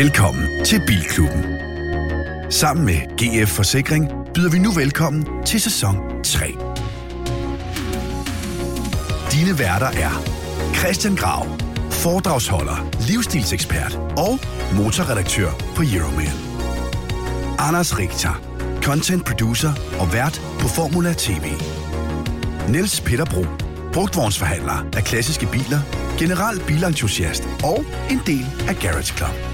Velkommen til Bilklubben. Sammen med GF Forsikring byder vi nu velkommen til sæson 3. Dine værter er Christian Grav, foredragsholder, livsstilsekspert og motorredaktør på Euromail. Anders Richter, content producer og vært på Formula TV. Niels Peterbro, brugtvognsforhandler af klassiske biler, general bilentusiast og en del af Garage Club.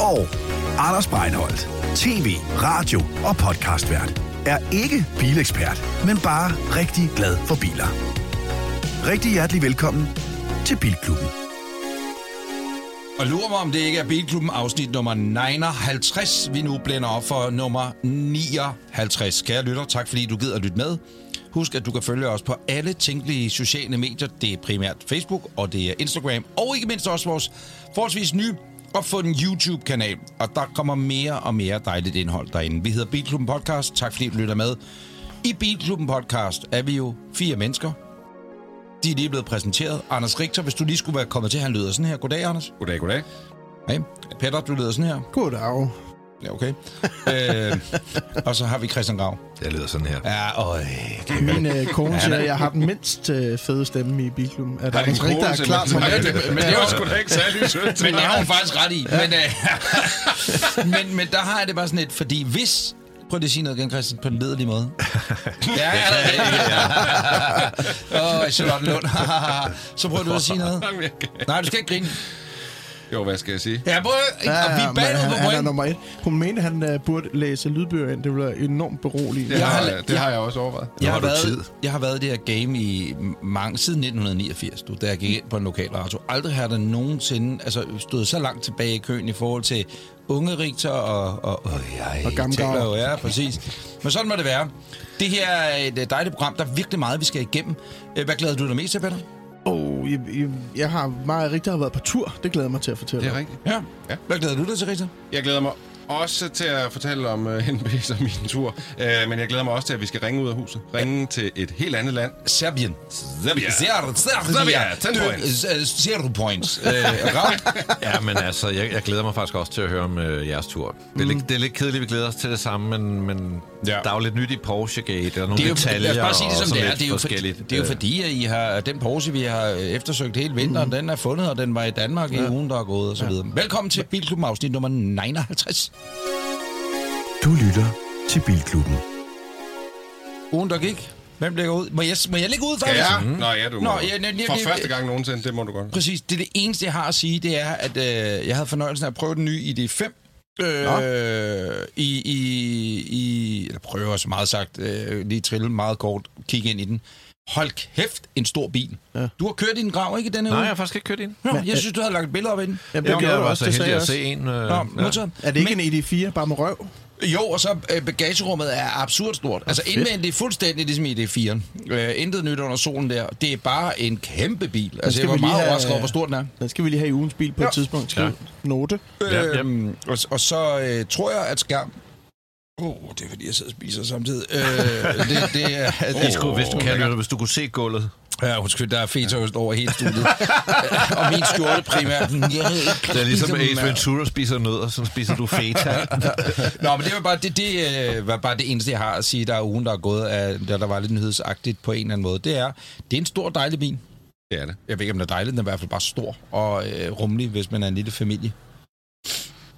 Og Anders Breinholt, tv, radio og podcastvært, er ikke bilekspert, men bare rigtig glad for biler. Rigtig hjertelig velkommen til Bilklubben. Og lurer mig, om det ikke er Bilklubben afsnit nummer 59, vi nu blænder op for nummer 59. Kære lytter, tak fordi du gider at lytte med. Husk, at du kan følge os på alle tænkelige sociale medier. Det er primært Facebook, og det er Instagram, og ikke mindst også vores forholdsvis nye opfundet YouTube-kanal. Og der kommer mere og mere dejligt indhold derinde. Vi hedder Bilklubben Podcast. Tak fordi du lytter med. I Bilklubben Podcast er vi jo fire mennesker. De er lige blevet præsenteret. Anders Richter, hvis du lige skulle være kommet til, han lyder sådan her. Goddag, Anders. Goddag, goddag. Hej. Peter, du lyder sådan her. Goddag. Ja, okay. øh, og så har vi Christian Grav. Jeg lyder sådan her. Ja, øj. Min øh, kone siger, at jeg har den mindst øh, fede stemme i bilklubben. Er der en rigtig, der er kone klar til Men det- Men det var sgu da ikke særlig sødt. Men det har hun faktisk ret i. Men, øh, men, men der har jeg det bare sådan lidt, fordi hvis... Prøv lige at sige noget igen, Christian, på en lederlig måde. Ja, ja, ja. Åh, Charlotte Lund. så prøver du at sige noget. Nej, du skal ikke grine. Jo, hvad skal jeg sige? Ja, prøv, ja, og vi er men bagud han, er nummer et. Hun mente, at han uh, burde læse lydbøger ind. Det ville være enormt beroligende. Det, Jeg har har, la- det har jeg også overvejet. Jeg har, du været, tid. jeg har været i det her game i mange, siden 1989, du, da jeg gik ind på en lokal radio. Aldrig har der nogensinde altså, stået så langt tilbage i køen i forhold til unge rigter og, og, og, jeg, Og gamle jo, Ja, præcis. Men sådan må det være. Det her er et øh, dejligt program. Der er virkelig meget, vi skal igennem. Øh, Hvad glæder du dig mest til, Peter? Oh, jeg, jeg, jeg har meget rigtig har været på tur. Det glæder jeg mig til at fortælle. Det er rigtigt. Ja. Ja. Hvad glæder du dig til, Richard? Jeg glæder mig også til at fortælle om uh, NB's og min tur. Uh, men jeg glæder mig også til, at vi skal ringe ud af huset. Ringe til et helt andet land. Serbien. Serbia. Ser- Serbia. Serbia. Ten Du, points. øh, Zero points. Øh? Ja, men altså, jeg, jeg glæder mig faktisk også til at høre om øh, jeres tur. Det er, lidt, det er lidt kedeligt, vi glæder os til det samme, men, men Ja. ja. der er jo lidt nyt i Porsche-gate, og nogle Det er jo, detaljer, lad os bare sige det og som det sådan er. Det er, jo for, forskelligt. det er jo fordi, at I har, den Porsche, vi har eftersøgt hele vinteren, mm. den er fundet, og den var i Danmark ja. i ugen, der er gået, og så videre. Velkommen til Bilklubben afsnit nummer 59. Du lytter til Bilklubben. Ugen, der gik. Hvem lægger ud? Må jeg, må jeg lægge ud, faktisk? Ja. Nå, ja, du. Nå, ja, ja, ja, For det- første gang nogensinde, det må du godt. Præcis. Det er det eneste, jeg har at sige, det er, at øh, jeg havde fornøjelsen af at prøve den nye ID5. Øh, i, i, i, eller prøver så meget sagt, øh, lige trille meget kort, kigge ind i den. Hold kæft, en stor bil. Ja. Du har kørt i den grav, ikke, denne Nej, uge? jeg har faktisk ikke kørt ind. Nå, jeg synes, du havde lagt et billede op i den. Jamen, Det det gjorde jeg også, så det sagde jeg at også. se en. Øh, Nå, ja. Er det ikke en ED4, bare med røv? Jo, og så øh, bagagerummet er absurd stort. Altså indvendigt fuldstændig ligesom i ID4'eren. Øh, intet nyt under solen der. Det er bare en kæmpe bil. Altså, skal jeg var meget have- overrasket over, hvor stor den er. Den skal vi lige have i ugens bil på Ja. et tidspunkt. Skriv Ja. note. Ja, ja. Og, og så øh, tror jeg, at skærm... Åh, oh, det er fordi, jeg sidder og spiser samtidig. Øh, det, det er... Det sgu, hvis du kan, lytte, hvis du kunne se gulvet. Ja, undskyld, der er fetaost over hele studiet. og min skjorte primært. Jeg Det er ligesom Ace Ventura spiser nødder, så spiser du feta. Nå, men det var bare det, det øh, var bare det eneste, jeg har at sige, der er ugen, der er gået af, der, der var lidt nyhedsagtigt på en eller anden måde. Det er, det er en stor, dejlig bil. Det er det. Jeg ved ikke, om den er dejlig, den er i hvert fald bare stor og øh, rummelig, hvis man er en lille familie.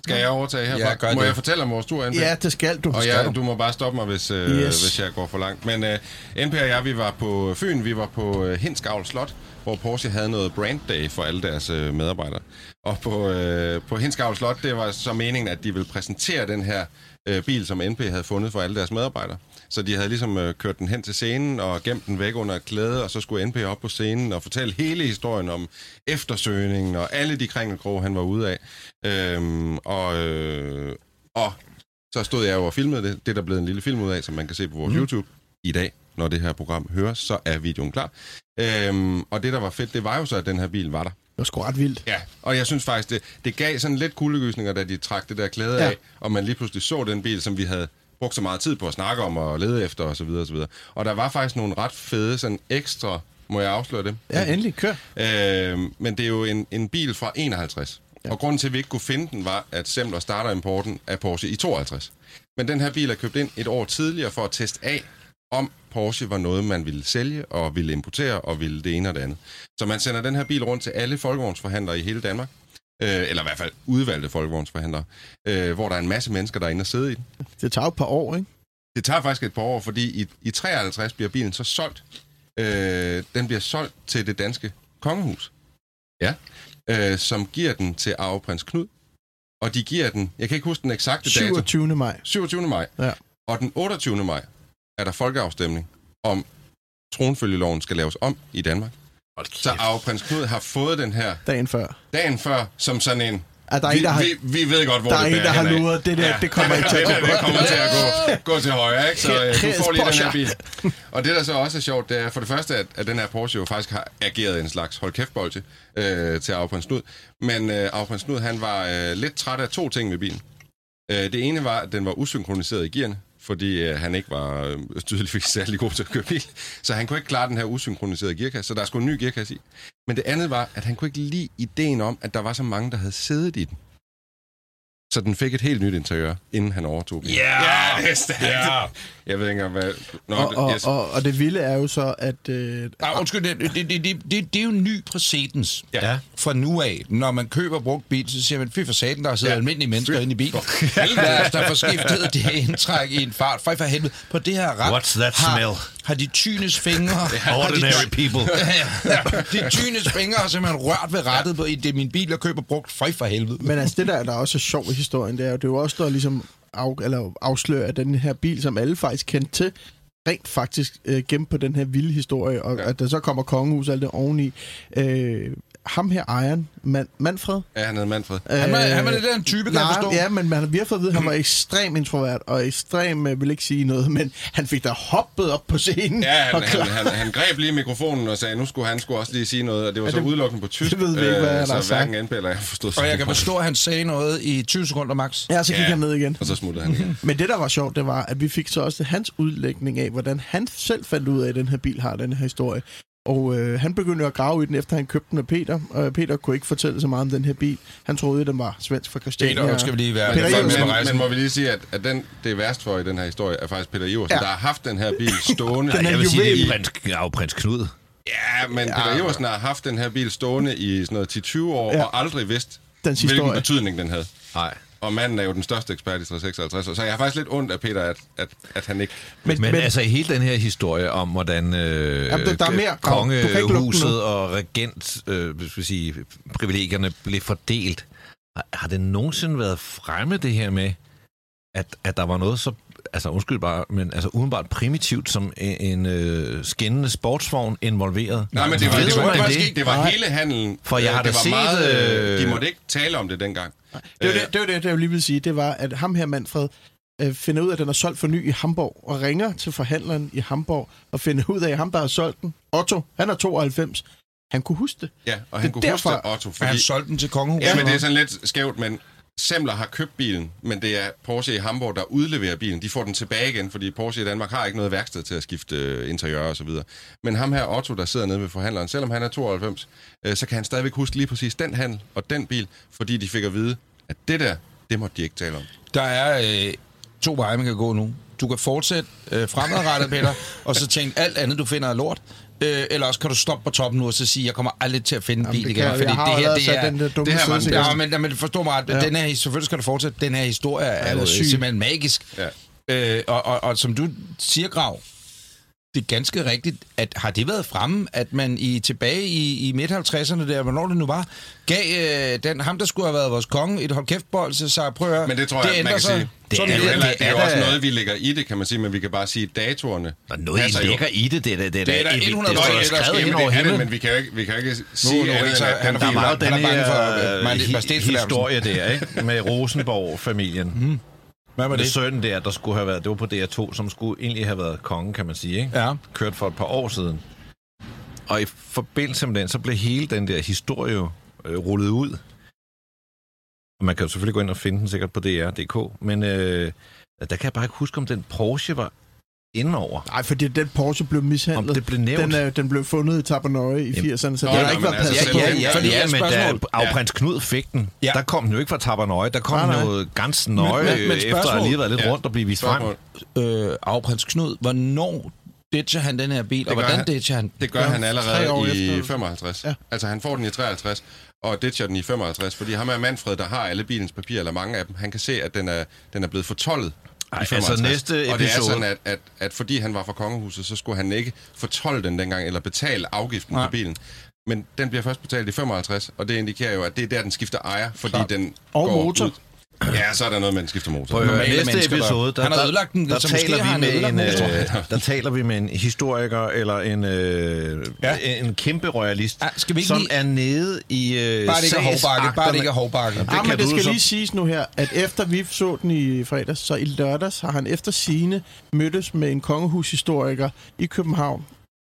Skal jeg overtage herfra? Ja, gør må det. jeg fortælle om vores tur, NB? Ja, det skal du. Og du. du må bare stoppe mig, hvis, øh, Yes. hvis jeg går for langt. Men øh, NP og jeg, vi var på Fyn, vi var på øh, Hinskavl Slot, hvor Porsche havde noget brand day for alle deres øh, medarbejdere. Og på, øh, på Hinskavl Slot, det var så meningen, at de ville præsentere den her øh, bil, som NP havde fundet for alle deres medarbejdere. Så de havde ligesom øh, kørt den hen til scenen og gemt den væk under et klæde, og så skulle NP op på scenen og fortælle hele historien om eftersøgningen og alle de kringelkroge, han var ude af. Øhm, og, øh, og så stod jeg jo og filmede det. Det er der blevet en lille film ud af, som man kan se på vores mm. YouTube i dag. Når det her program høres, så er videoen klar. Øhm, og det, der var fedt, det var jo så, at den her bil var der. Var sgu ret vildt. Ja, og jeg synes faktisk, det, det gav sådan lidt kuldegysninger, da de trak det der klæde ja. af, og man lige pludselig så den bil, som vi havde brugt så meget tid på at snakke om og lede efter osv. Og, så videre. og der var faktisk nogle ret fede, sådan ekstra, må jeg afsløre det? Ja, endelig. Kør. Øh, men det er jo en, en bil fra 51. Ja. Og grunden til, at vi ikke kunne finde den, var, at Semler starter importen af Porsche i 52. Men den her bil er købt ind et år tidligere for at teste af, om Porsche var noget, man ville sælge og ville importere og ville det ene og det andet. Så man sender den her bil rundt til alle folkevognsforhandlere i hele Danmark, øh, eller i hvert fald udvalgte folkevognsforhandlere, øh, hvor der er en masse mennesker, der er inde og sidde i den. Det tager et par år, ikke? Det tager faktisk et par år, fordi i, i 53 bliver bilen så solgt. Øh, den bliver solgt til det danske kongehus. Ja. Øh, som giver den til arveprins Knud. Og de giver den, jeg kan ikke huske den eksakte dato. 27. maj. 27. maj. Ja. Og den 28. maj er der folkeafstemning om tronfølgeloven skal laves om i Danmark. Så arveprins Knud har fået den her Dagen før. dagen før som sådan en... Er der vi, en, der har, vi, vi ved godt, hvor der er det en, bærer der har luret. Det der, det kommer ikke til at det, gå det godt. kommer til at gå, gå til højre, ikke? Så øh, du får lige den her bil. Og det, der så også er sjovt, det er for det første, at, at den her Porsche jo faktisk har ageret en slags hold kæft øh, til Arveprins Knud. Men øh, Arveprins Knud, han var øh, lidt træt af to ting ved bilen. Øh, det ene var, at den var usynkroniseret i gearne, fordi øh, han ikke var øh, tydeligvis særlig god til at køre bil. Så han kunne ikke klare den her usynkroniserede gearkasse, så der skulle en ny gearkasse i. Men det andet var, at han kunne ikke lide ideen om, at der var så mange, der havde siddet i den. Så den fik et helt nyt interiør, inden han overtog bilen. Ja! Ja, det er stærkt. Ja. Jeg ved ikke engang, hvad... Nå, Og, og, yes. og, og det vilde er jo så, at... Øh, Ah, undskyld, det, det, det, det, det, det er jo en ny præcedens. Ja. Fra nu af, når man køber brugt bil, så siger man, fy for satan, der sidder Ja. almindelige mennesker Fy inde i bilen. helvede. Lad os da få skiftet det indtræk i en fart. Fej for helvede. På det her ret What's that har, smell? har de tynes fingre... Ordinary de, people. ja, de tynes fingre har simpelthen rørt ved rettet på, i det er min bil, jeg køber brugt. Fej for helvede. Men altså, det der, der er også er sjovt i historien, det er jo, det er jo også, der ligesom af, eller afslører, at den her bil, som alle faktisk kendte til, rent faktisk øh, gemt på den her vilde historie, og ja. at der så kommer kongehus og alt det oveni. Øh, ham her, ejeren, Man, Manfred. Ja, han hedder Manfred. Han var, han var lidt af en type, kan nej, jeg forstå. Ja, men man, vi har fået at vide, at han var ekstrem introvert, og ekstrem, øh, vil ikke sige noget, men han fik da hoppet op på scenen. Ja, han, og han, han, han greb lige mikrofonen og sagde, nu skulle han skulle også lige sige noget, og det var Ja, så det- udelukkende på tysk. det ved vi ikke, hvad der så er sagt. hverken NP eller jeg forstod Og jeg kan forstå, at han sagde noget i 20 sekunder max. Ja, så gik Ja. han ned igen. Og så smuttede han igen. Men det, der var sjovt, det var, at vi fik så også hans udlægning af, hvordan han selv fandt ud af, at den her bil har den her historie. Og øh, han begyndte at grave i den, efter han købte den af Peter. Og Peter kunne ikke fortælle så meget om den her bil. Han troede, at den var svensk fra Christiania. Peter, skal vi lige være Peter på Men, men må vi lige sige, at, at den, det er værst for i den her historie, er faktisk Peter Iversen, Ja. ja. der har haft den her bil stående. Den er Jeg vil sige, det er prins, ja, prins Knud. Ja, men Peter Iversen har haft den her bil stående i sådan noget 10-20 år, Ja. ja. og aldrig vidst, hvilken historie. betydning den havde. Nej. Og manden er jo den største ekspert i 356, så jeg har faktisk lidt ondt af Peter, at, at, at han ikke... Men, Men, men altså hele den her historie om, hvordan øh, Jamen, der- der er mere. Kongehuset og regent, øh, hvis vi sige, privilegierne blev fordelt, har, har det nogensinde været fremme det her med, at, at der var noget så, altså undskyld bare, men altså udenbart primitivt som en, en øh, skinnende sportsvogn involveret? Nej, men det var, det var, det var, det? det? Det var Nej. hele handelen. For jeg Øh, har det da var set, Meget, øh, øh, de måtte ikke tale om det dengang. det var det, det, var det, det, jeg lige ville sige. Det var, at ham her, Manfred, øh, finder ud af, at den er solgt for ny i Hamburg, og ringer til forhandleren i Hamburg, og finder ud af, at ham, der har solgt den, Otto, han er 92, han kunne huske det. Ja, og Det han er kunne derfor- huske Otto, For han fordi... solgte den til kongehuset. Ja, men det er sådan lidt skævt, men Semler har købt bilen, men det er Porsche i Hamburg, der udleverer bilen. De får den tilbage igen, fordi Porsche i Danmark har ikke noget værksted til at skifte øh, interiør og så videre. Men ham her, Otto, der sidder nede ved forhandleren, selvom han er 92, øh, så kan han stadigvæk huske lige præcis den handel og den bil, fordi de fik at vide, at det der, det måtte de ikke tale om. Der er øh, to veje, man kan gå nu. Du kan fortsætte øh, fremadrettet, Peter, og så tænke alt andet, du finder er lort. Øh, eller også kan du stoppe på toppen nu og så sige, jeg kommer aldrig til at finde en bil det igen. har det her, allerede det er... den der dumme det her sidesikkerhed. Ja, men, men forstå mig, ja. Den her, selvfølgelig skal du fortsætte. Den her historie er, er syg. simpelthen magisk. Ja. Øh, og, og, og som du siger, Grav, det er ganske rigtigt, at har det været fremme, at man i tilbage i, i midt-50'erne der, hvornår det nu var, gav øh, den, ham, der skulle have været vores konge, et hold kæft så sagde prøv at Men det tror jeg, man ændrer kan sig. sige. Det Sådan Det er jo, det. heller, det det er jo er også noget, vi lægger i det, kan man sige, men vi kan bare sige, at datorerne Og noget, passer I jo. lægger i det, det er da det, Det er det, 100 det, år, det, det er er skrevet ind det over er det, himlen. men vi kan jo ikke, vi kan jo ikke sige nu end at han den er Der bil var jo Han den er bange for, her øh, majestætsfornærmelsen. historie der, ikke? Med Rosenborg-familien. Hvad var det? sønnen der, der skulle have været, det var på DR2, som skulle egentlig have været konge, kan man sige, ikke? Ja. Kørt for et par år siden. Og i forbindelse med den, så blev hele den der historie øh, rullet ud. Og man kan jo selvfølgelig gå ind og finde den sikkert på DR.dk, men øh, der kan jeg bare ikke huske, om den Porsche var indenover. Nej, fordi den Porsche blev mishandlet. Om det blev nævnt. Den, er, den blev fundet i Tabernoy i 80'erne, så Nå, det har ikke været altså, passet selv på. den- ja, ja, ja, et men da afprins Knud fik den, Ja. der kom den jo ikke fra Tabernøje, der kom Nej, den nej. jo ganske nøje, Men- men- men efter at spørgsmål- have lige været lidt Ja. rundt og blive vist frem. Spørgsmål. Øh, afprins Knud, hvornår ditcher han den her bil, og hvordan han- ditcher han? Det gør Gør han allerede i efter. 55. Ja. Altså, han får den i 53, og ditcher den i 55, fordi ham er Manfred, der har alle bilens papirer, eller mange af dem. Han kan se, at den er, den er blevet fortollet Ej, i 55. altså næste Og det er episode- sådan, at, at, at fordi han var fra kongehuset, så skulle han ikke fortolde den dengang, eller betale afgiften Nej. på bilen. Men den bliver først betalt i 55, og det indikerer jo, at det er der, den skifter ejer, fordi Klart. den Og går motor. Ud. Ja, så er der noget den skifter motor. Prøv Normale næste mennesker, der- episode, der, Han har der, ødelagt den, der, så måske taler vi med en, øh, der taler vi med en historiker eller en, øh, Ja. ja. en kæmpe royalist, Ja, skal vi ikke som lige- er nede i øh, Bare det ikke er hovbakke, bare det ikke er hovbakke. Det Ja, kan men det skal så- lige siges nu her, at efter vi så den i fredags, så i lørdags har han efter sine mødtes med en kongehushistoriker i København,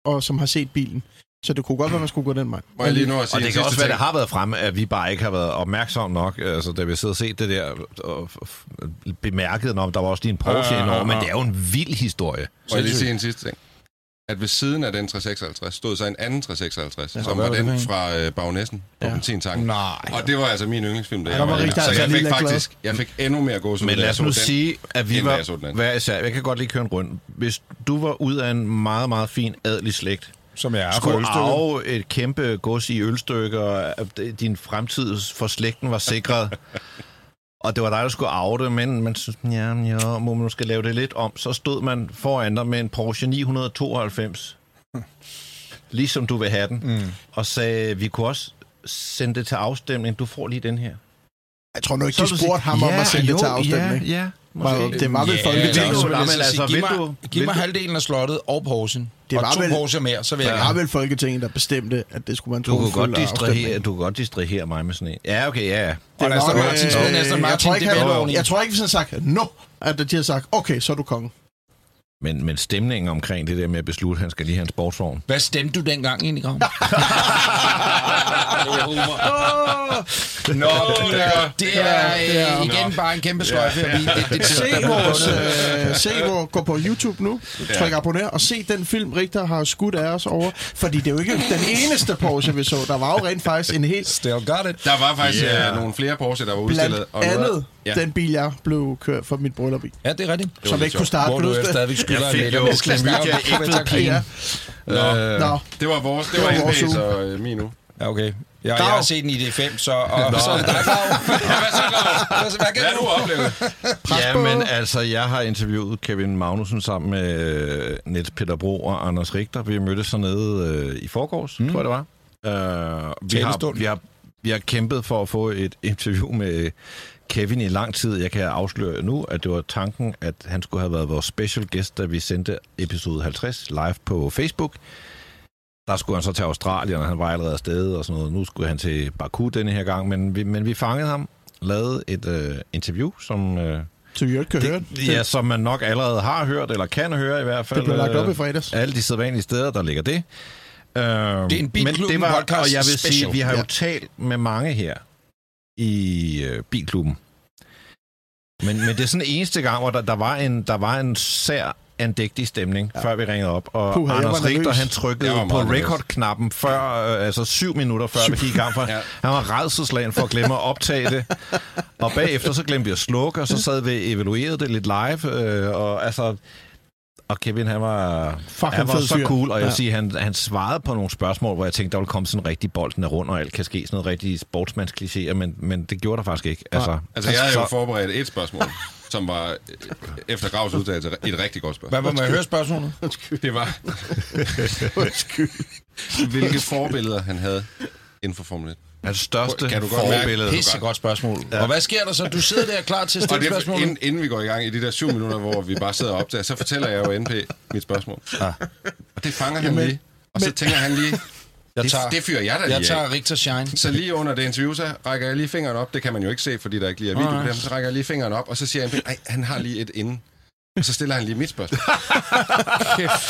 og som har set bilen. Så det kunne godt være, man skulle gå den vej. Må jeg lige nå at sige Og det kan også sidste være, ting? det har været fremme, at vi bare ikke har været opmærksomme nok, altså da vi sidder og set det der, og bemærket, når der var også lige en Porsche Ja, ja, indover, men ja. det er jo en vild historie. Må jeg lige sige en sidste ting? At ved siden af den 356 stod så en anden 356, ja, som hvad var det den fra øh, Bagnæssen på Ja. benzintanken. Nej. Og det var altså min yndlingsfilm, da Ja, jeg der var rigtig Så jeg altså fik faktisk jeg fik endnu mere gåsehud, Men lad os nu sige, at vi var hver især. Jeg kan godt lige køre en rund. Hvis du var ud af en meget, meget fin adelig slægt, Som jeg er skulle ølstykket. arve et kæmpe gods i ølstykker, og at din fremtid for slægten var sikret, og det var dig, der skulle arve det, men man synes, ja, ja, må man måske lave det lidt om, så stod man foran dig med en Porsche 992, ligesom du vil have den, mm. og sagde, vi kunne også sende det til afstemning, du får lige den her. Jeg tror nu ikke, Så de spurgte sige, ham om ja, at sende det jo, til afstemning. Ja, ja, måske. det var vel Ja, Folketinget, det er jo så- vel, men altså, giv, mig, du- giv mig halvdelen af slottet og Porschen. Det og var to vel- Porsche mere, så vil jeg Det var vel Folketinget, der bestemte, at det skulle være en Du kunne, godt distrahere, du kunne godt distrahere mig med sådan en. Ja, okay, ja, ja. Og Det er Aston Martin, øh, Aston jeg Martin, tror ikke, det han-. Jeg tror ikke, hvis han har sagt no, at de har sagt, okay, så er du konge. Men, men stemningen omkring det der med at beslutte, at han skal lige have en sportsvogn. Hvad stemte du dengang egentlig, Grav? Nå, det er øh, igen bare en kæmpe sløjfe. Ja, det, det, det, Se vores, øh, se hvor, gå på YouTube nu, tryk abonner, og se den film, Richter har skudt af os over. Fordi det er jo ikke den eneste Porsche, vi så. Der var jo rent faktisk en helt Still got it. Der var faktisk Yeah. yeah. nogle flere Porsche, der var udstillet. blandt og andet Ja. den bil, jeg blev kørt for mit bryllup i. Ja, det er rigtigt. var Som lidt ikke kunne starte. Hvor du det? stadigvæk skylder Jeg fik lidt. jo klamydia ægte. Ja. Nå. Det var vores, det Det var var vores uge. og øh, min uge. Ja, okay. Jeg, Grav. jeg har set den i D5, så... Og, så er det dig, Grav. Ja, hvad så, Grav? Hvad, så- hvad du? du oplevet? Ja, på- men altså, jeg har interviewet Kevin Magnussen sammen med øh, Niels Peter Bro og Anders Richter. Vi mødtes hernede øh, i forgårs, mm. tror jeg det var. Uh, vi, har, vi, har, vi har kæmpet for at få et interview med Kevin i lang tid. Jeg kan afsløre nu, at det var tanken, at han skulle have været vores special guest, da vi sendte episode 50 live på Facebook. Der skulle han så til Australien, og han var allerede afsted og sådan noget. Nu skulle han til Baku denne her gang, men vi, men vi fangede ham, lavede et øh, interview, som... Øh, så vi ikke kan høre det, ja, som man nok allerede har hørt, eller kan høre i hvert fald. Det blev lagt op øh, i fredags. Alle de sædvanlige steder, der ligger det. Øh, det er en Bilklubben podcast Og jeg vil sige, special. vi har jo Ja. talt med mange her i øh, Bilklubben. Men, men det er sådan eneste gang, hvor der, der, var en, der var en sær andægtig stemning, ja. før vi ringede op. Og jeg Anders Richter, han trykkede på record-knappen før, øh, altså syv minutter før vi gik i gang. For Ja. Han var redselslagen for at glemme at optage det. Og bagefter så glemte vi at slukke, og så sad vi og evaluerede det lidt live. Øh, og altså... Og Kevin, han var, Fucking han var så fyr. cool, og jeg Ja. vil sige, han, han svarede på nogle spørgsmål, hvor jeg tænkte, der ville komme sådan en rigtig bolden er rundt, og alt kan ske, sådan noget rigtig sportsmandsklichéer, men, men det gjorde der faktisk ikke. Altså, Altså, jeg havde jo så- forberedt et spørgsmål, som var øh, efter Gravs udtalelse et rigtig godt spørgsmål. Hvad var med høre spørgsmålet? Det var, hvilke forbilleder han havde inden for Formel 1. Hans største Kan du godt mærke- forbillede. Pisse godt spørgsmål. Og hvad sker der så? Du sidder der klar til at Og stille det, spørgsmål. inden, inden vi går i gang i de der syv minutter, hvor vi bare sidder og optager, så fortæller jeg jo NP mit spørgsmål. Ah. Og det fanger han Jamen, lige. Og så tænker han lige, Jeg det, tager, det fyrer jeg da lige jeg af. tager Richter Shine. Så lige under det interview, så rækker jeg lige fingeren op. Det kan man jo ikke se, fordi der ikke lige er video på dem. Så rækker jeg lige fingeren op, og så siger jeg, at han har lige et inden. Og så stiller han lige mit spørgsmål.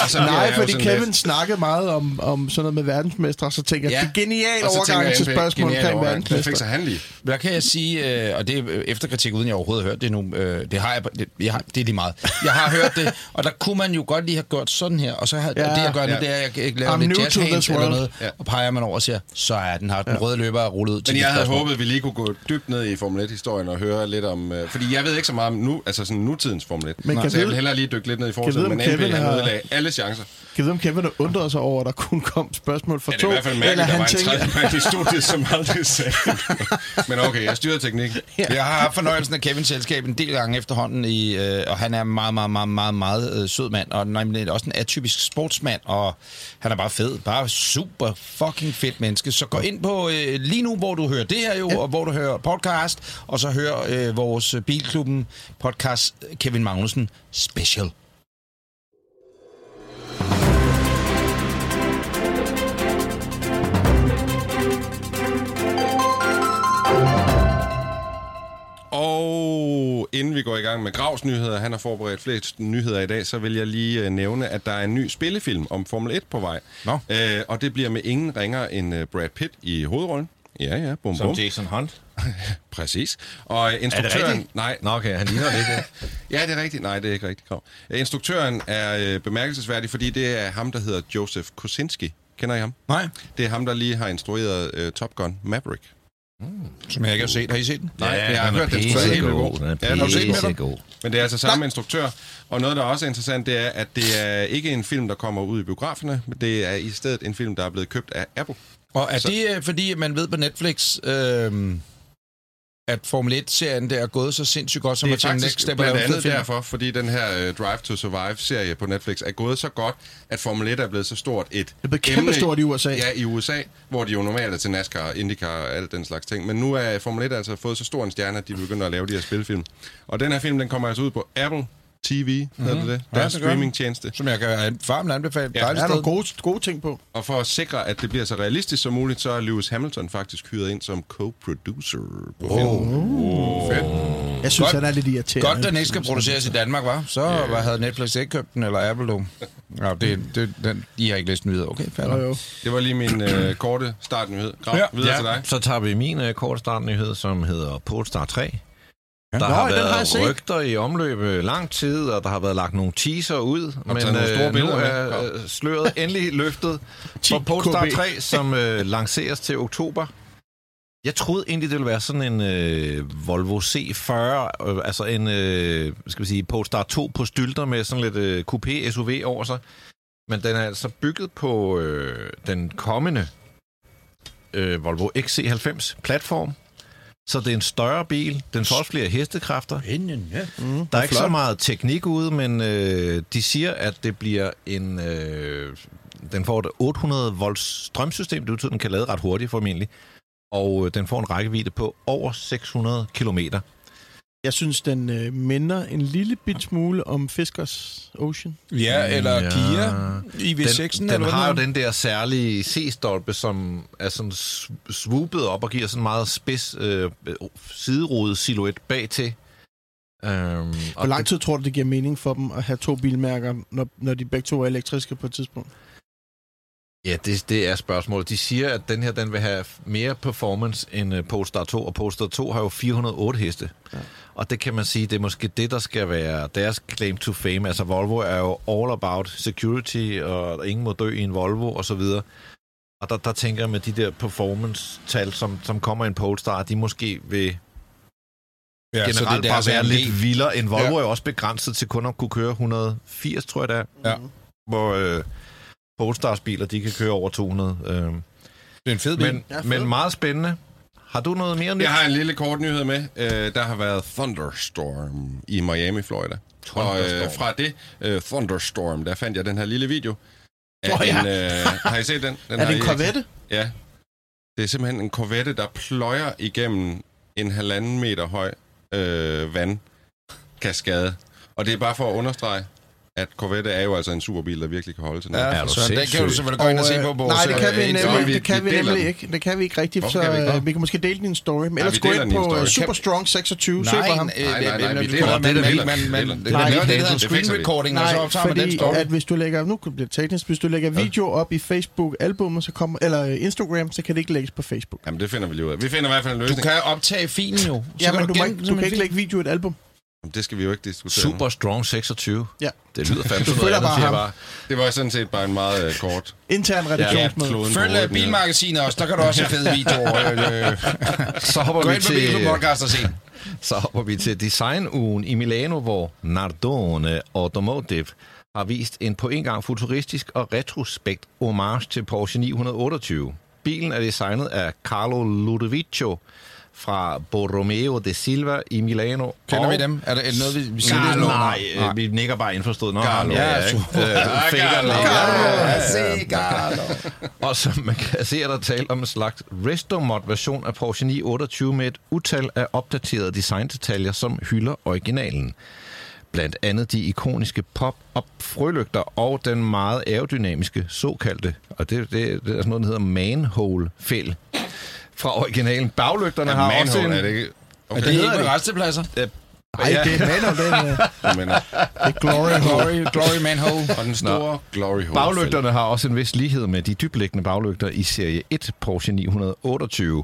og så bliver Nej, fordi Kevin lidt- snakkede meget om, om sådan noget med verdensmestre, så tænker jeg, Ja. det er genial Og så overgang jeg, til spørgsmål omkring overgang. Det verdensmestre. fikser han lige. Der kan jeg sige, øh, og det er efterkritik, uden jeg overhovedet har hørt det nu. Øh, det har jeg, det, jeg har, det er lige meget. Jeg har hørt det, og der kunne man jo godt lige have gjort sådan her. Og så har, Ja. det, jeg gør nu, Ja. det er, at jeg laver I'm lidt jazz hands eller noget, Ja. og peger man over og siger, så er den her, den røde løber er rullet ud til Men jeg havde spørgsmål. håbet, at vi lige kunne gå dybt ned i Formel 1-historien og høre lidt om... Øh, fordi jeg ved ikke så meget om nu, altså sådan nutidens Formel 1. Men kan så jeg vil hellere lige dykke lidt ned i om men Kevin han har- ødelagde alle chancer. Kan du vide, om Kevin undret sig over, at der kun kom spørgsmål fra Ja, det er to? i hvert fald mærkeligt, at der var en tænker- tredje mand i studiet, som aldrig sagde Men okay, jeg styrede teknikken. Jeg har haft fornøjelsen af Kevins selskab en del gange efterhånden, i, øh, og han er en meget, meget, meget, meget, meget øh, sød mand, og nemlig også en atypisk sportsmand, og han er bare fed, bare super fucking fedt menneske. Så gå ind på øh, lige nu, hvor du hører det her jo, ja. og hvor du hører podcast, og så hør øh, vores øh, Bilklubben podcast Kevin Magnussen Special. Og inden vi går i gang med Gravs nyheder, han har forberedt flest nyheder i dag, så vil jeg lige øh, nævne, at der er en ny spillefilm om Formel 1 på vej. Nå. Øh, og det bliver med ingen ringer end øh, Brad Pitt i hovedrollen. Ja, ja, bum Som bum. Jason Hunt. Præcis. Og øh, instruktøren... rigtigt? Nej, Nå, okay, han ligner det ikke. Ja, det er rigtigt. Nej, det er ikke rigtigt. Krav. Instruktøren er øh, bemærkelsesværdig, fordi det er ham, der hedder Joseph Kosinski. Kender I ham? Nej, Det er ham, der lige har instrueret øh, Top Gun Maverick. Som jeg ikke har set. Har I set den? Nej, Ja, jeg har den er hørt, den skulle være helt god. Den er Ja, har du set den med dig? pissegod. Men det er altså samme instruktør. Og noget, der også er interessant, det er, at det er ikke en film, der kommer ud i biograferne, men det er i stedet en film, der er blevet købt af Apple. Og er det øh, fordi, man ved på Netflix, øh, at Formel 1-serien der er gået så sindssygt godt, som Det er faktisk next step blandt er andet derfor, fordi den her uh, Drive to Survive-serie på Netflix er gået så godt, at Formel 1 er blevet så stort et Det er blevet kæmpestort i USA. Ja, i USA, hvor de jo normalt er til NASCAR, IndyCar og alt den slags ting. Men nu er Formel 1 altså fået så stor en stjerne, at de begynder at lave de her spilfilm. Og den her film, den kommer altså ud på Apple TV, mm-hmm. hedder det det? Ja, Deres det gør den. streamingtjeneste. Som jeg kan varmt anbefale. Ja. Ja, Der er nogle gode, gode ting på. Og for at sikre, at det bliver så realistisk som muligt, så er Lewis Hamilton faktisk hyret ind som co-producer på filmen. Oh. Fedt. Jeg synes, Godt. han er lidt irriterende. Godt, den ikke skal produceres i Danmark, var. Så yeah. hvad havde Netflix ikke købt den, eller Apple dog? Ja, det, det, den, I har ikke læst nyheder. Okay, fair Jo. Det var lige min øh, korte startnyhed. Grav, ja. Ja. videre Ja, til dig. så tager vi min uh, kort startnyhed, som hedder Polestar 3. Der Nå, har har jeg været set. rygter i omløb øh, lang tid, og der har været lagt nogle teaser ud. Men taget nogle store øh, nu er øh, sløret endelig løftet 10 for Polestar KB. 3, som øh, lanceres til oktober. Jeg troede egentlig, det ville være sådan en øh, Volvo C40, øh, altså en øh, skal vi sige, Polestar 2 på stylter med sådan lidt øh, coupé SUV over sig. Men den er altså bygget på øh, den kommende øh, Volvo XC90 platform. Så det er en større bil. Den får også flere hestekræfter. Ja. Mm, Der er ikke så meget teknik ude, men øh, de siger, at det bliver en... Øh, den får et 800 volts strømsystem, det betyder, at den kan lade ret hurtigt formentlig. Og øh, den får en rækkevidde på over 600 kilometer. Jeg synes, den øh, minder en lille bit smule om Fiskers Ocean. ja, eller Ja. Kia i V6'en. Den, den hvad har jo den der særlige C-stolpe, som er sådan swoopet op og giver sådan meget spids øh, siderodet silhuet bag til. Øhm, Hvor lang tid tror du, det giver mening for dem at have to bilmærker, når, når de begge to er elektriske på et tidspunkt? Ja, det, det er spørgsmålet. De siger, at den her den vil have mere performance end uh, Polestar 2, og Polestar 2 har jo 408 heste. Ja. Og det kan man sige, det er måske det, der skal være deres claim to fame. Altså Volvo er jo all about security, og ingen må dø i en Volvo, og så videre. Og der, der tænker jeg med de der performance-tal, som, som kommer i en Polestar, de måske vil Ja, ja, så generelt det er bare være lidt vildere. En Volvo Ja. er jo også begrænset til kun at kunne køre 180, tror jeg det er. Ja. Hvor øh, Polestars biler, de kan køre over 200. Øh. Det er en fed bil. Men, Ja, fedt. men meget spændende. Har du noget mere nyt? Jeg har en lille kort nyhed med. Øh, der har været thunderstorm i Miami, Florida. Og øh, fra det øh, thunderstorm, der fandt jeg den her lille video. Åh, ja. en, øh, har I set den? den er det en? Ikke? Ja. Det er simpelthen en Corvette, der pløjer igennem en halvanden meter høj øh, vandkaskade. Og det er bare for at understrege, at Corvette er jo altså en superbil, der virkelig kan holde til noget. Ja, Er du søren, den kan du selvfølgelig gå ind og se på øh, vores... Nej, det kan vi øh, nemlig, vi- det kan vi nemlig ikke. Det kan vi ikke rigtigt, Hvorfor så kan vi ikke øh, vi kan måske dele din story. Men ellers gå ind på story. uh, Superstrong 26, søg på Nej, ham. øh, Nej, nej, nej, øh, vi øh, deler. Det er man- vildt. man- Det er er der hedder screen recording, og så optager man den fordi story. at hvis du lægger, nu bliver det teknisk, hvis du lægger video op i Facebook-albummet, så kommer, eller øh, Instagram, så kan det ikke lægges på Facebook. Jamen, det finder vi lige ud af. Vi finder i hvert fald en Du løsning. kan optage filen jo. Så Ja, kan men du, du kan ikke lægge video i et album. Jamen, Det skal vi jo ikke diskutere. nu. Super Strong 26. Ja. Det lyder fandme Du følger bare ham. bare. Det var sådan set bare en meget øh, kort... Intern redaktionsmøde. på Følg øh, Bilmagasinet også, der kan du også se fede videoer. Øh, Så hopper Gå vi ind til... Podcast og se. Så hopper vi til designugen i Milano, hvor Nardone Automotive har vist en på en gang futuristisk og retrospekt homage til Porsche 928. Bilen er designet af Carlo Ludovico fra Borromeo de Silva i Milano. Kender og vi dem? Er det, er det noget, vi, vi siger Nej, det? nej, øh, vi nikker bare indforstået. Nå, Carlo. ja, Ja, super. Øh, Carlo. ligger. Carlo. Og som man kan se, er der tale om en slags resto-mod-version af Porsche 928 med et utal af opdaterede designdetaljer, som hylder originalen. Blandt andet de ikoniske pop-up frølygter og den meget aerodynamiske såkaldte, og det, det, det er sådan noget, der hedder manhole-fæld fra originalen. Baglygterne har også en... Manhole, er det ikke... Er Okay, det hedder ikke med det. restepladser? Nej, det er Mano, det er, mener, det er Glory. Glory, glory manhole. og den store glory hole. Baglygterne har også en vis lighed med de dybliggende baglygter i serie 1 Porsche 928.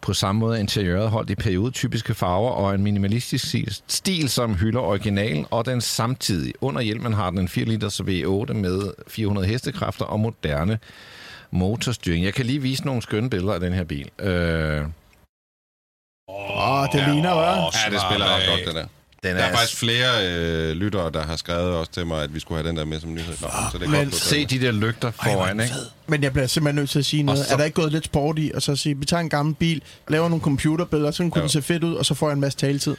På samme måde er interiøret holdt i periodetypiske farver og en minimalistisk stil- stil, som hylder originalen og den samtidig. Under hjelmen har den en 4 liters V8 med 400 hestekræfter og moderne motorstyring. Jeg kan lige vise nogle skønne billeder af den her bil. Øh, Åh, det ligner, hva'? Ja, det spiller ret godt, det der. den Der er faktisk flere øh, lyttere, der har skrevet også til mig, at vi skulle have den der med som nyhed. Nå, så det er Men godt. Se de der lygter foran, ikke? Men jeg bliver simpelthen nødt til at sige noget. Og så- Er der ikke gået lidt sport i, og så sige, vi tager en gammel bil, laver nogle computerbilleder, så kunne Jo. den se fedt ud, og så får jeg en masse taletid.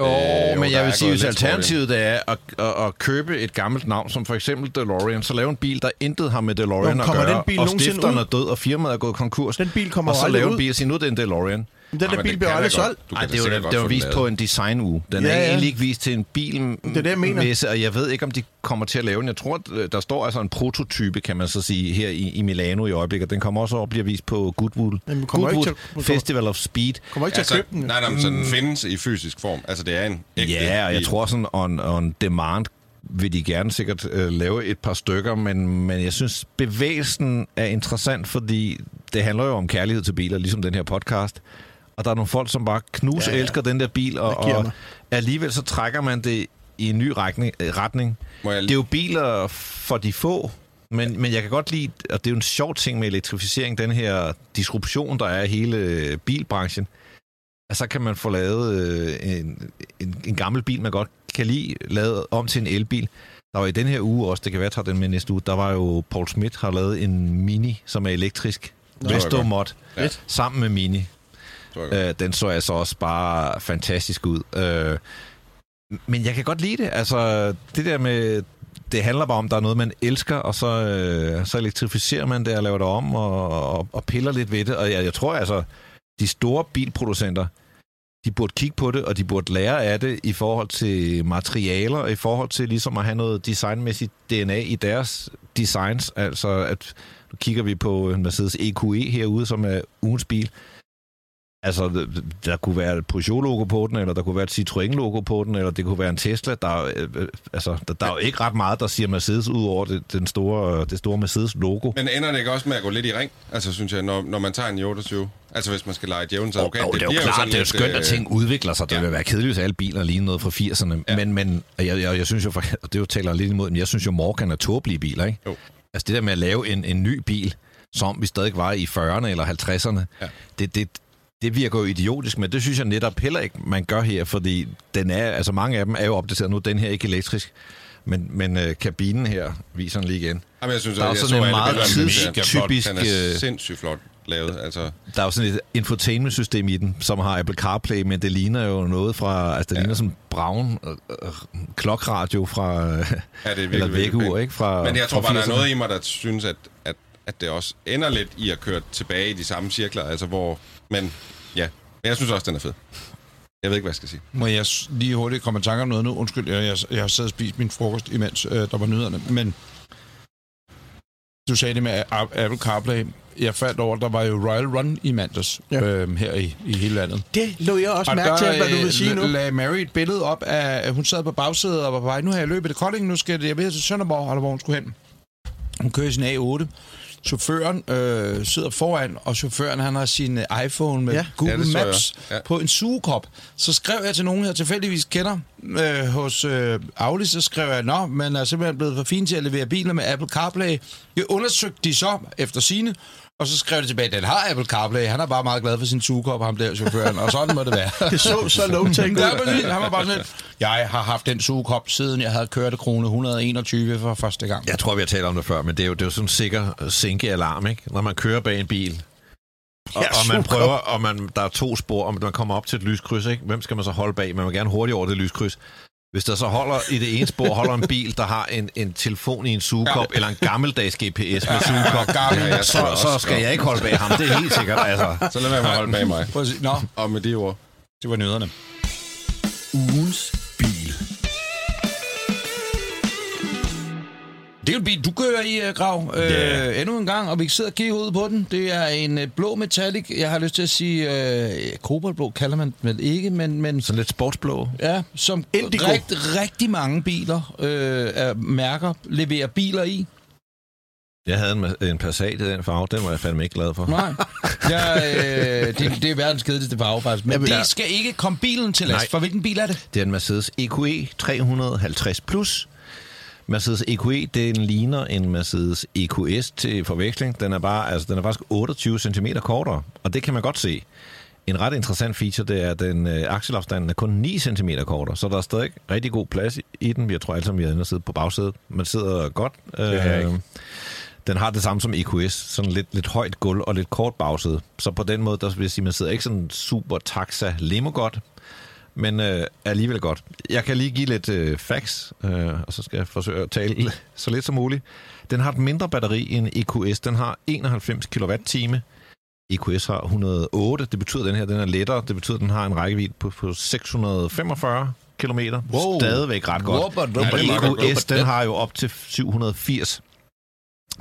Jo, Øh, jo, men der jeg vil sige, hvis alternativet det er at, at, at købe et gammelt navn, som for eksempel DeLorean, så lave en bil, der intet har med DeLorean Nå, at gøre, den bil og stifteren ud? er død, og firmaet er gået konkurs, Den bil kommer og jo så lave en bil og sige, nu er det en DeLorean. Den der men bil det bliver aldrig solgt. Du Nej, det var, det var vist på en design-uge. Den Ja, er ja. egentlig ikke vist til en bil Det er det, jeg mener. messe, og jeg ved ikke, om de kommer til at lave den. Jeg tror, at øh, der står altså en prototype, kan man så sige, her i, i Milano i øjeblikket. Den kommer også op og bliver vist på Goodwood, Jamen, kommer ikke Goodwood til- Festival of Speed. Kommer ikke til at Altså, købe den. nej, nej, så den findes i fysisk form. Altså, det er en ægte Ja, og jeg bil. tror sådan on, on demand vil de gerne sikkert øh, lave et par stykker, men, men jeg synes, bevægelsen er interessant, fordi det handler jo om kærlighed til biler, ligesom den her podcast. Og der er nogle folk, som bare knus ja, Ja, ja. ja. elsker den der bil, og, og alligevel så trækker man det i en ny retning. øh, retning. Må jeg Det er jo biler for de få, men, men jeg kan godt lide, og det er jo en sjov ting med elektrificering, den her disruption, der er i hele bilbranchen. at så kan man få lavet øh, en, en, en gammel bil, man godt kan lide, lavet om til en elbil. Der var i den her uge også, det kan være, jeg den med næste uge, der var jo Paul Schmidt har lavet en Mini, som er elektrisk. Nå, Resto godt. Mod, Ja. sammen med Mini. Øh, den så altså også bare fantastisk ud. Øh, men jeg kan godt lide det. Altså, det der med... Det handler bare om, at der er noget, man elsker, og så, øh, så elektrificerer man det og laver det om og, og, og piller lidt ved det. Og jeg, jeg tror altså, de store bilproducenter, de burde kigge på det, og de burde lære af det i forhold til materialer, og i forhold til ligesom at have noget designmæssigt DNA i deres designs. Altså, at nu kigger vi på øh, Mercedes EQE herude, som er ugens bil. Altså, der kunne være et Peugeot-logo på den, eller der kunne være et Citroën-logo på den, eller det kunne være en Tesla. Der, er, øh, øh, altså, der, der er jo ikke ret meget, der siger Mercedes ud over det, den store, det store Mercedes-logo. Men ender det ikke også med at gå lidt i ring? Altså, synes jeg, når, når man tager en i 28? Altså, hvis man skal lege djævelens Og, advokat. og det er jo klart, det er jo skønt, at øh, ting udvikler sig. Det ja. vil være kedeligt, hvis alle biler ligner noget fra 80'erne. Ja. Men, men jeg, jeg, jeg synes jo, og det jo taler lidt imod, men jeg synes jo, Morgan er tåbelige biler, ikke? Jo. Altså det der med at lave en, en ny bil, som vi stadig var i 40'erne eller 50'erne, Ja. det, det, det virker jo idiotisk, men det synes jeg netop heller ikke, man gør her, fordi den er, altså mange af dem er jo opdateret nu, den her er ikke elektrisk, men, men øh, kabinen her viser den lige igen. Jamen, jeg synes, Der er jeg sådan så en meget tidstypisk, Den er øh, sindssygt flot lavet. Altså, Der er jo sådan et infotainment-system i den, som har Apple CarPlay, men det ligner jo noget fra, altså det Ja. ligner sådan en brown øh, øh, klokradio fra, ja, det er virkelig, eller vækkeur, ikke? Fra, Men jeg tror fra bare, der er 80'erne. noget i mig, der synes, at, at, at det også ender lidt i at køre tilbage i de samme cirkler. Altså, hvor... Men ja, men jeg synes også, den er fed. Jeg ved ikke, hvad jeg skal sige. Må jeg lige hurtigt komme i tanke om noget nu? Undskyld, jeg, jeg, jeg har siddet og spist min frokost, imens øh, der var nyhederne. Men du sagde det med Apple CarPlay. Jeg faldt over, der var jo Royal Run i mandags Ja. øhm, her i, i hele landet. Det lå jeg også Og mærke til, hvad du øh, vil sige nu. la- lagde Mary et billede op af, at hun sad på bagsædet og var på vej. Nu har jeg løbet i Kolding, nu skal jeg ved til Sønderborg, eller hvor hun skulle hen. Hun kører i sin A8. Chaufføren øh, sidder foran, og chaufføren han har sin øh, iPhone med Ja. Google Ja. Maps Ja. på en sugekop. Så skrev jeg til nogen, jeg tilfældigvis kender øh, hos øh, Audi, så skrev jeg, Nå, man er simpelthen blevet for fin til at levere biler med Apple CarPlay. Jeg undersøgte de så efter sine, og så skrev de tilbage, den har Apple CarPlay. Han er bare meget glad for sin sugekop, ham der chaufføren, og sådan må det være. Det så så ud. Ja, præcis. Han var bare sådan jeg har haft den sugekop, siden jeg havde kørt krone 121 for første gang. Jeg tror, vi har talt om det før, men det er jo, det er jo sådan en sikker sænkealarm, ikke? Når man kører bag en bil, og, Ja, og man prøver, og man, der er to spor, og man kommer op til et lyskryds, ikke? Hvem skal man så holde bag? Man vil gerne hurtigt over det lyskryds. Hvis der så holder i det ene spor, holder en bil, der har en, en telefon i en sugekop, ja. eller en gammeldags GPS med sugekop. Ja, jeg så, også, så skal jeg ikke holde bag ham. Det er helt sikkert, altså. Så lad være med at holde bag mig. Nå, Og med de ord. det var nyhederne. Ugens Det er en bil, du kører i, uh, Grav, øh, endnu en gang, og vi sidder og kigger ud på den. Det er en uh, blå metallic. Jeg har lyst til at sige, uh, koboldblå kalder man den vel ikke, men, men Sådan lidt sportsblå. ja, som Indigo. rigt, rigtig mange biler, øh, af mærker, leverer biler i. Jeg havde en, en Passat i den farve, den var jeg fandme ikke glad for. Nej. Ja, øh, det, det er verdens kedeligste farve, faktisk. Men det skal ikke komme bilen til last. Nej. For hvilken bil er det? Det er en Mercedes EQE 350 Plus. Mercedes EQE, den ligner en Mercedes EQS til forveksling. Den er, bare, altså, den er faktisk 28 cm kortere, og det kan man godt se. En ret interessant feature, det er, at den øh, akselafstanden er kun 9 cm kortere, så der er stadig rigtig god plads i, den. Jeg tror alle sammen, vi er inde og sidde på bagsædet. Man sidder godt. har jeg ikke. Den har det samme som EQS, sådan lidt, lidt højt gulv og lidt kort bagsæde. Så på den måde, der vil jeg sige, man sidder ikke sådan super taxa limo godt, men øh, alligevel godt. Jeg kan lige give lidt øh, facts, øh, og så skal jeg forsøge at tale så lidt som muligt. Den har et mindre batteri end EQS. Den har 91 kWh. EQS har 108. Det betyder, at den her den er lettere. Det betyder, at den har en rækkevidde på, på 645 km. Wow. Stadigvæk ret godt. Og whopper, whopper, EQS, den har jo op til 780.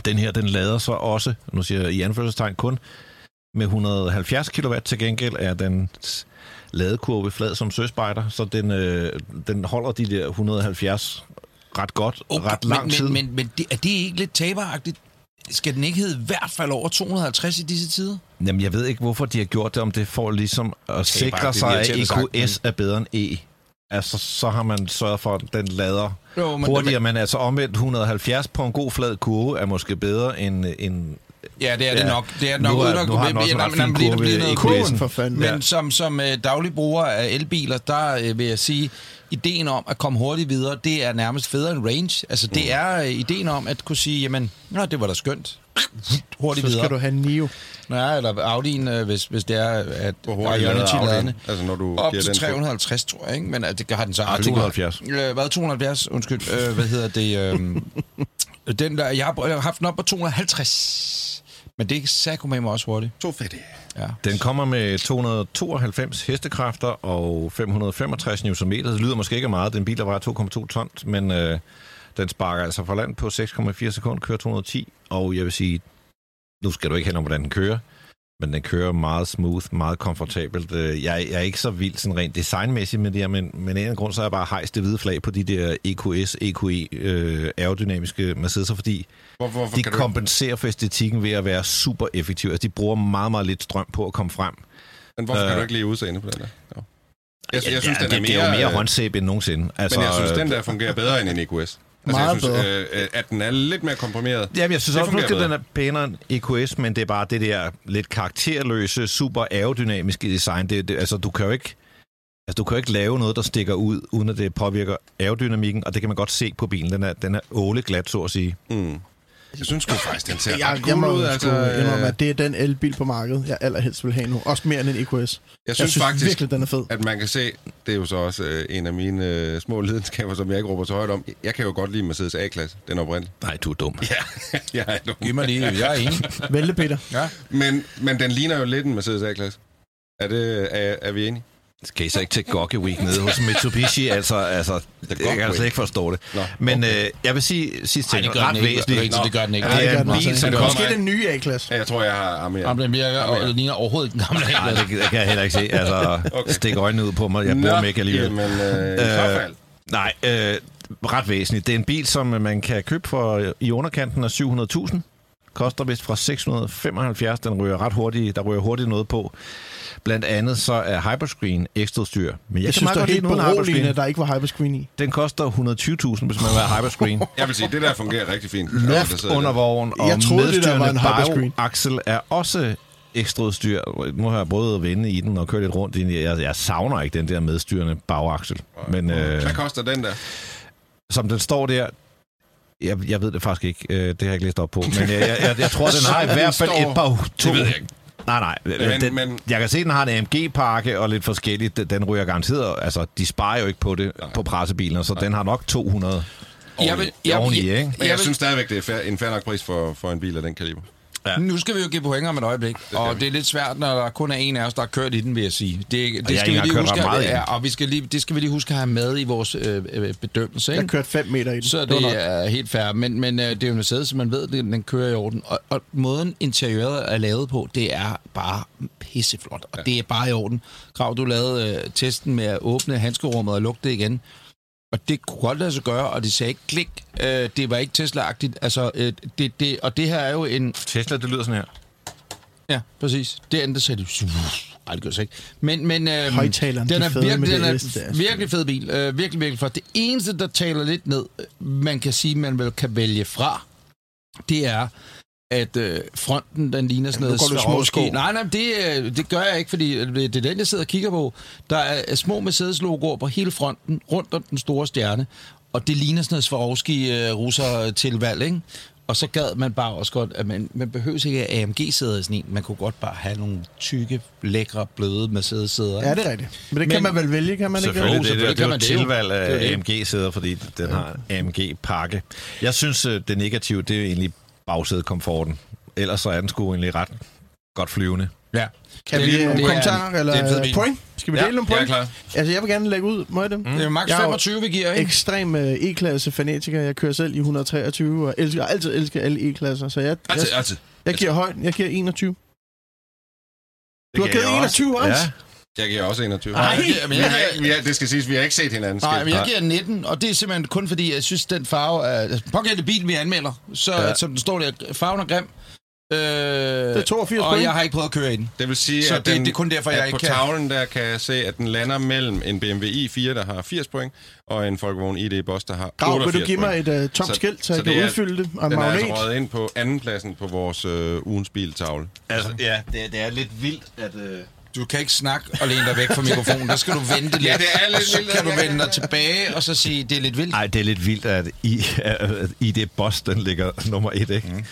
Den her, den lader så også, nu siger jeg i anførselstegn kun, med 170 kW til gengæld er den ladekurve flad som søspejder, så den, øh, den holder de der 170 ret godt, okay, ret lang men, tid. Men, men, men det, er det ikke lidt taberagtigt? Skal den ikke hedde i hvert fald over 250 i disse tider? Jamen, jeg ved ikke, hvorfor de har gjort det, om det får ligesom at sikre bare, det er sig, at EQS sagt, er bedre end E. Altså, så har man sørget for, at den lader Jo, men- hurtigere, men altså omvendt 170 på en god flad kurve er måske bedre end, end Ja, det er det Ja. nok. Det er nok Nu er- uden at nu har den også en nej, ret nej, fin kurve, EQS'en. kurven. For fanden. Men Ja. som, som øh, daglig bruger af elbiler, der øh, vil jeg sige, ideen om at komme hurtigt videre, det er nærmest federe end range. Altså, det Mm. er øh, ideen om at kunne sige, jamen, nå, det var da skønt. Hurtigt Så videre. skal du have en Nio. Ja, eller Audi'en, øh, hvis, hvis det er, at Hvor hurtigt Ionity-laderne. Audi'en? Altså, når du Op til den på- 350, tror jeg, ikke? Men øh, det har den så aldrig. 270. Øh, hvad, 270? Undskyld. Øh, hvad hedder det? Øh, den der, jeg har, jeg har haft den op på 250. Men det sagde med mig også hurtigt. To fedt. Ja. Den kommer med 292 hestekræfter og 565 Nm. Det lyder måske ikke meget. Den bil, der vejer 2,2 tons, men øh, den sparker altså fra land på 6,4 sekunder, kører 210. Og jeg vil sige, nu skal du ikke hen om, hvordan den kører, men den kører meget smooth, meget komfortabelt. Øh, Jeg, jeg er ikke så vild sådan rent designmæssigt med det her, men, men af en grund, så er jeg bare hejst det hvide flag på de der EQS, EQE øh, aerodynamiske Mercedes'er, fordi Hvor, hvorfor de kan du... kompenserer for æstetikken ved at være super effektive. Altså, de bruger meget, meget lidt strøm på at komme frem. Men hvorfor kan Øh. du ikke lide udseende på den der? Jo. Jeg, jeg, jeg synes, ja, den er det, mere... det er jo mere øh, håndsæbe end nogensinde. Altså, Men jeg synes, øh, den der fungerer bedre end en EQS. Altså, Meget jeg synes, øh, øh, at den er lidt mere komprimeret. Jamen, jeg synes Det også, måske, den er pænere end EQS, men det er bare det der lidt karakterløse, super aerodynamiske design. Det, det, altså, du kan jo ikke... Altså, du kan jo ikke lave noget, der stikker ud, uden at det påvirker aerodynamikken, og det kan man godt se på bilen. Den er, den er åleglat, så at sige. Mm. Jeg synes sgu faktisk, den ser Jeg, ret jeg cool må ud. Altså, sgu indrømme, øh, at det er den elbil på markedet, jeg allerhelst vil have nu. Også mere end en EQS. jeg Jeg synes synes faktisk, virkelig, den er fed. at man kan se, det er jo så også øh, en af mine øh, små lidenskaber, som jeg ikke råber så højt om. Jeg kan jo godt lide Mercedes A-klasse, den oprindelige. Nej, du er dum. Ja, jeg er dum. Giv mig lige, jeg er enig. Vælge, Peter. Ja. Men, men den ligner jo lidt en Mercedes A-klasse. Er, det, er, er vi enige? Skal I så ikke til Gokke Week nede hos Mitsubishi? Altså, altså jeg kan altså ikke forstå det. Nå, Men øh, jeg vil sige sidste Nej, ting, det gør ret den ikke. væsentligt. Det, det gør den ikke. Det er en den bil, som kommer... Måske den nye A-klasse. Ja, jeg tror, jeg har armeret. Jamen, den virker, og det ligner overhovedet ikke en gammel Nej, det, kan jeg heller ikke se. Altså, Okay. stik øjnene ud på mig. Jeg bruger dem ikke alligevel. Jamen, øh, i så fald. Nej, øh, ret væsentligt. Det er en bil, som man kan købe for øh, i underkanten af 700.000. Koster vist fra 675. Den ryger ret hurtigt. Der ryger hurtigt noget på. Blandt andet så er Hyperscreen ekstra udstyr. Men jeg, Jeg kan synes, det er godt helt beroligende, Hyperscreen. at der ikke var hyperscreen i. Den koster 120.000, hvis man vil have Hyperscreen. Jeg vil sige, det der fungerer rigtig fint. Sidder under der. vognen, og Jeg troede, det der var en hyperscreen. Axel er også ekstra udstyr. Nu har jeg både vende i den og kørt lidt rundt i den. Jeg, jeg savner ikke den der medstyrende bagaksel. Men øh, Hvad koster den der? som den står der, jeg, jeg ved det faktisk ikke. Øh, det har jeg ikke læst op på. Men jeg, jeg, jeg, jeg tror, den har i hvert fald et par... To, Nej, nej. Men- den, men- jeg kan se, at den har en AMG-pakke og lidt forskelligt. Den, ryger garanteret. Altså, de sparer jo ikke på det Nej. på pressebiler, så den har nok 200 Jeg vil, jeg, oveni, jeg, ikke? Men jeg jeg vil, synes stadigvæk, det er fair, en fair nok pris for, for en bil af den kaliber. Nu skal vi jo give pointer om et øjeblik, og vi. det er lidt svært, når der kun er en af os, der har kørt i den, vil jeg sige. Det, det jeg skal vi lige kørt huske, meget ja, og vi skal lige, det skal vi lige huske at have med i vores øh, øh, bedømmelse. Jeg Ikke? kørte 5 meter i den. Så det nok. er helt fair, men, men øh, det er jo en Mercedes, så man ved, at den den kører i orden. Og, og måden interiøret er lavet på, det er bare pisseflot, og ja. det er bare i orden. Krav, du lavede øh, testen med at åbne handskerummet og lukke det igen. Og det kunne godt lade sig gøre, og det sagde ikke klik. Øh, det var ikke Tesla-agtigt. Altså, øh, det, det, og det her er jo en... Tesla, det lyder sådan her. Ja, præcis. Det endte sagde det... Ej, det gør det ikke. Men, men øhm, Højtaleren, den de er, fede virkelig, den det er er virkelig fed bil. Øh, virkelig, virkelig flot. Det eneste, der taler lidt ned, man kan sige, man vel kan vælge fra, det er, at øh, fronten, den ligner sådan Jamen, nu noget går du små sko. Nej, nej, det, øh, det gør jeg ikke, fordi øh, det er den, jeg sidder og kigger på. Der er er små Mercedes-logoer på hele fronten, rundt om den store stjerne, og det ligner sådan noget Swarovski øh, russer tilvalg, ikke? Og så gad man bare også godt, at man, man behøver ikke AMG-sæder i sådan en. Man kunne godt bare have nogle tykke, lækre, bløde Mercedes-sæder. Ja, det er rigtigt. Men det Men- kan man vel vælge, kan man ikke? Selvfølgelig, det, det, det, det er kan jo tilvalg af det. AMG-sæder, fordi den har AMG-pakke. Jeg synes, det negative, det er jo egentlig bagsædekomforten. Ellers så er den sgu egentlig ret godt flyvende. Ja. Kan Det vi nogle det er- kommentarer det er eller point? Skal vi Ja, dele nogle Jeg er point? klar. Altså, jeg vil gerne lægge ud. Må jeg det? Det er max Jeg er jo 25, vi giver, ikke? Ekstrem øh, E-klasse fanatiker. Jeg kører selv i 123 og elsker, altid elsket alle E-klasser. Så jeg, jeg, Altid, altid. jeg giver højt. Jeg giver 21. Du har Det givet kan jeg 21 også? Ja. Jeg giver også 21. Nej, vi men jeg vi har, det skal siges, vi har ikke set hinanden Nej, men jeg giver 19, og det er simpelthen kun fordi, jeg synes, den farve er... Altså, pågældende bil, vi anmelder, så Ja. som den står der, farven er grim. Øh, det er 82 Og point. jeg har ikke prøvet at køre i den. Det vil sige, Så at det- den, det er kun derfor, at jeg ikke på kan- tavlen der kan jeg se, at den lander mellem en BMW i4, der har 80 point, og en Volkswagen ID Boss, der har Grav, 88 vil du give mig point. et uh, tomt Så- skilt, så, så jeg kan det er- udfylde det? Og en Den er magnet? altså røget ind på andenpladsen på vores øh, ugens biltavle. Altså, ja, det, det er lidt vildt, at... Øh... Du kan ikke snakke og læne dig væk fra mikrofonen. Der skal du vente lidt. Ja, det er lidt og så vildt, kan du vende dig tilbage og så sige, det er lidt vildt. Ej, det er lidt vildt, at i, at ID Boss, den ligger nummer et, ikke? Mm.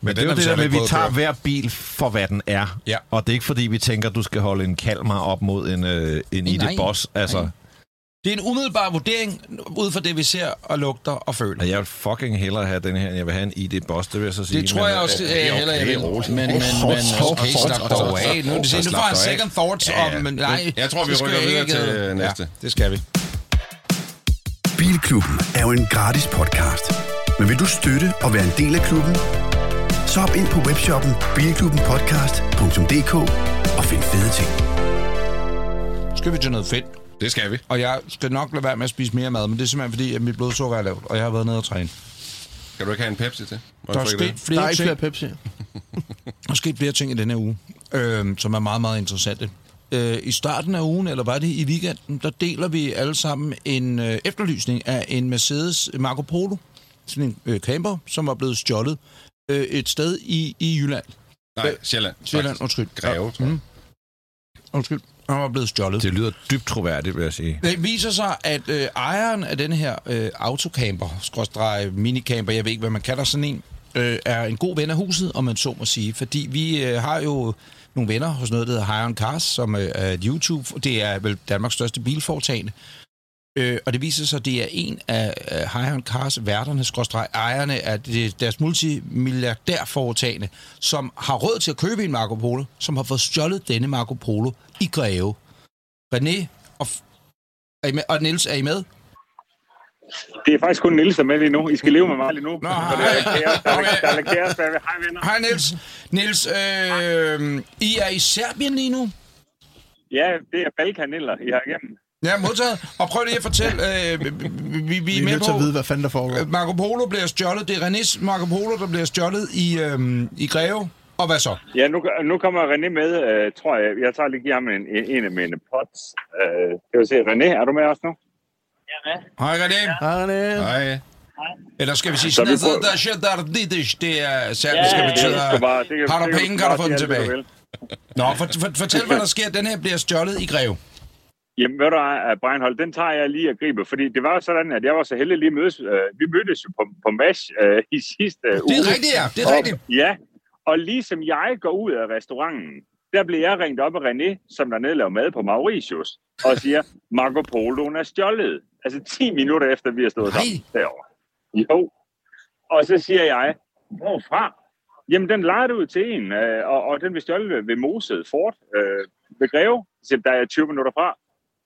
Men, det er jo det der med, at vi tager hver bil for, hvad den er. Ja. Og det er ikke, fordi vi tænker, at du skal holde en Kalmar op mod en, øh, en Nej, ID nej. Boss. Altså, Nej. Det er en umiddelbar vurdering, ud fra det, vi ser og lugter og føler. og jeg vil fucking hellere have den her, end jeg vil have en ID Boss, det vil jeg så sige. Det tror jeg også, okay, øh, heller jeg okay, vil. Men, men, men, okay, slap dog af. Nu, Så nu får af. second thoughts om, men nej. Jeg tror, vi rykker videre ikke, til øh, næste. Ja, det skal vi. Bilklubben er jo en gratis podcast. Men vil du støtte og være en del af klubben? Så hop ind på webshoppen bilklubbenpodcast.dk og find fede ting. Skal vi til noget fedt? Det skal vi. Og jeg skal nok lade være med at spise mere mad, men det er simpelthen fordi, at mit blodsukker er lavt, og jeg har været nede og træne. Kan du ikke have en Pepsi til? Må Der er sket det? flere Der er ikke flere Pepsi. Der er sket flere ting i denne uge, øh, som er meget, meget interessante. Øh, I starten af ugen, eller var det i weekenden, der deler vi alle sammen en øh, efterlysning af en Mercedes Marco Polo. Sådan en øh, camper, som var blevet stjålet øh, et sted i, i Jylland. Nej, Sjælland. Sjælland, undskyld. Greve, tror jeg. Mm. Undskyld. Han var blevet stjålet. Det lyder dybt troværdigt, vil jeg sige. Det viser sig, at øh, ejeren af denne her øh, autocamper, skråstreg minicamper, jeg ved ikke, hvad man kalder sådan en, øh, er en god ven af huset, om man så må sige. Fordi vi øh, har jo nogle venner hos noget, der hedder Hire on Cars, som øh, er et YouTube. Det er vel Danmarks største bilforetagende. Øh, og det viser sig, at det er en af Hire on Cars værterne, skråstreg ejerne af det, deres multimilliardærforetagende, som har råd til at købe en Marco Polo, som har fået stjålet denne Marco Polo i Greve. René og, er I med? og Niels, er I med? Det er faktisk kun Niels, der er med lige nu. I skal leve med mig lige nu. Nå, er hej. der er, Okay. der er. Hej venner. Hej Niels. Niels, øh, I er i Serbien lige nu? Ja, det er Balkaniller, I har igennem. Ja, modtaget. Og prøv lige at fortælle, øh, vi, vi, vi Vi er er med nødt til at vide, hvad fanden der foregår. øh, Marco Polo bliver stjålet. Det er Renés Marco Polo, der bliver stjålet i, øh, i Greve. Og hvad så? Ja, nu, nu kommer René med, øh, tror jeg. Jeg tager lige ham en, en, af mine pots. Øh, skal vi se, René, er du med os nu? Hej René. Hej, René. Hej. Eller skal vi sige, sådan prøver- der shit, der er didish. Det er serbisk, Ja, ja, betyder, kan- har du kan penge, kan du få du tilbage. Nå, for, for, fortæl, hvad der sker. Den her bliver stjålet i Greve. Jamen, ved du hvad, uh, Brian Holt, den tager jeg lige at gribe, fordi det var jo sådan, at jeg var så heldig lige mødes. Uh, vi mødtes jo på, på MASH uh, i sidste uge. Det er rigtigt, ja. Det er Og- rigtigt. Ja, og ligesom jeg går ud af restauranten, der bliver jeg ringet op af René, som der laver mad på Mauritius, og siger, Marco Poloen er stjålet. Altså 10 minutter efter, vi har stået Nej. sammen derovre. Jo. Og så siger jeg, hvorfra? Jamen, den lejede ud til en, øh, og, og den blev stjålet ved, ved Moset Fort øh, ved Greve. Så der er 20 minutter fra.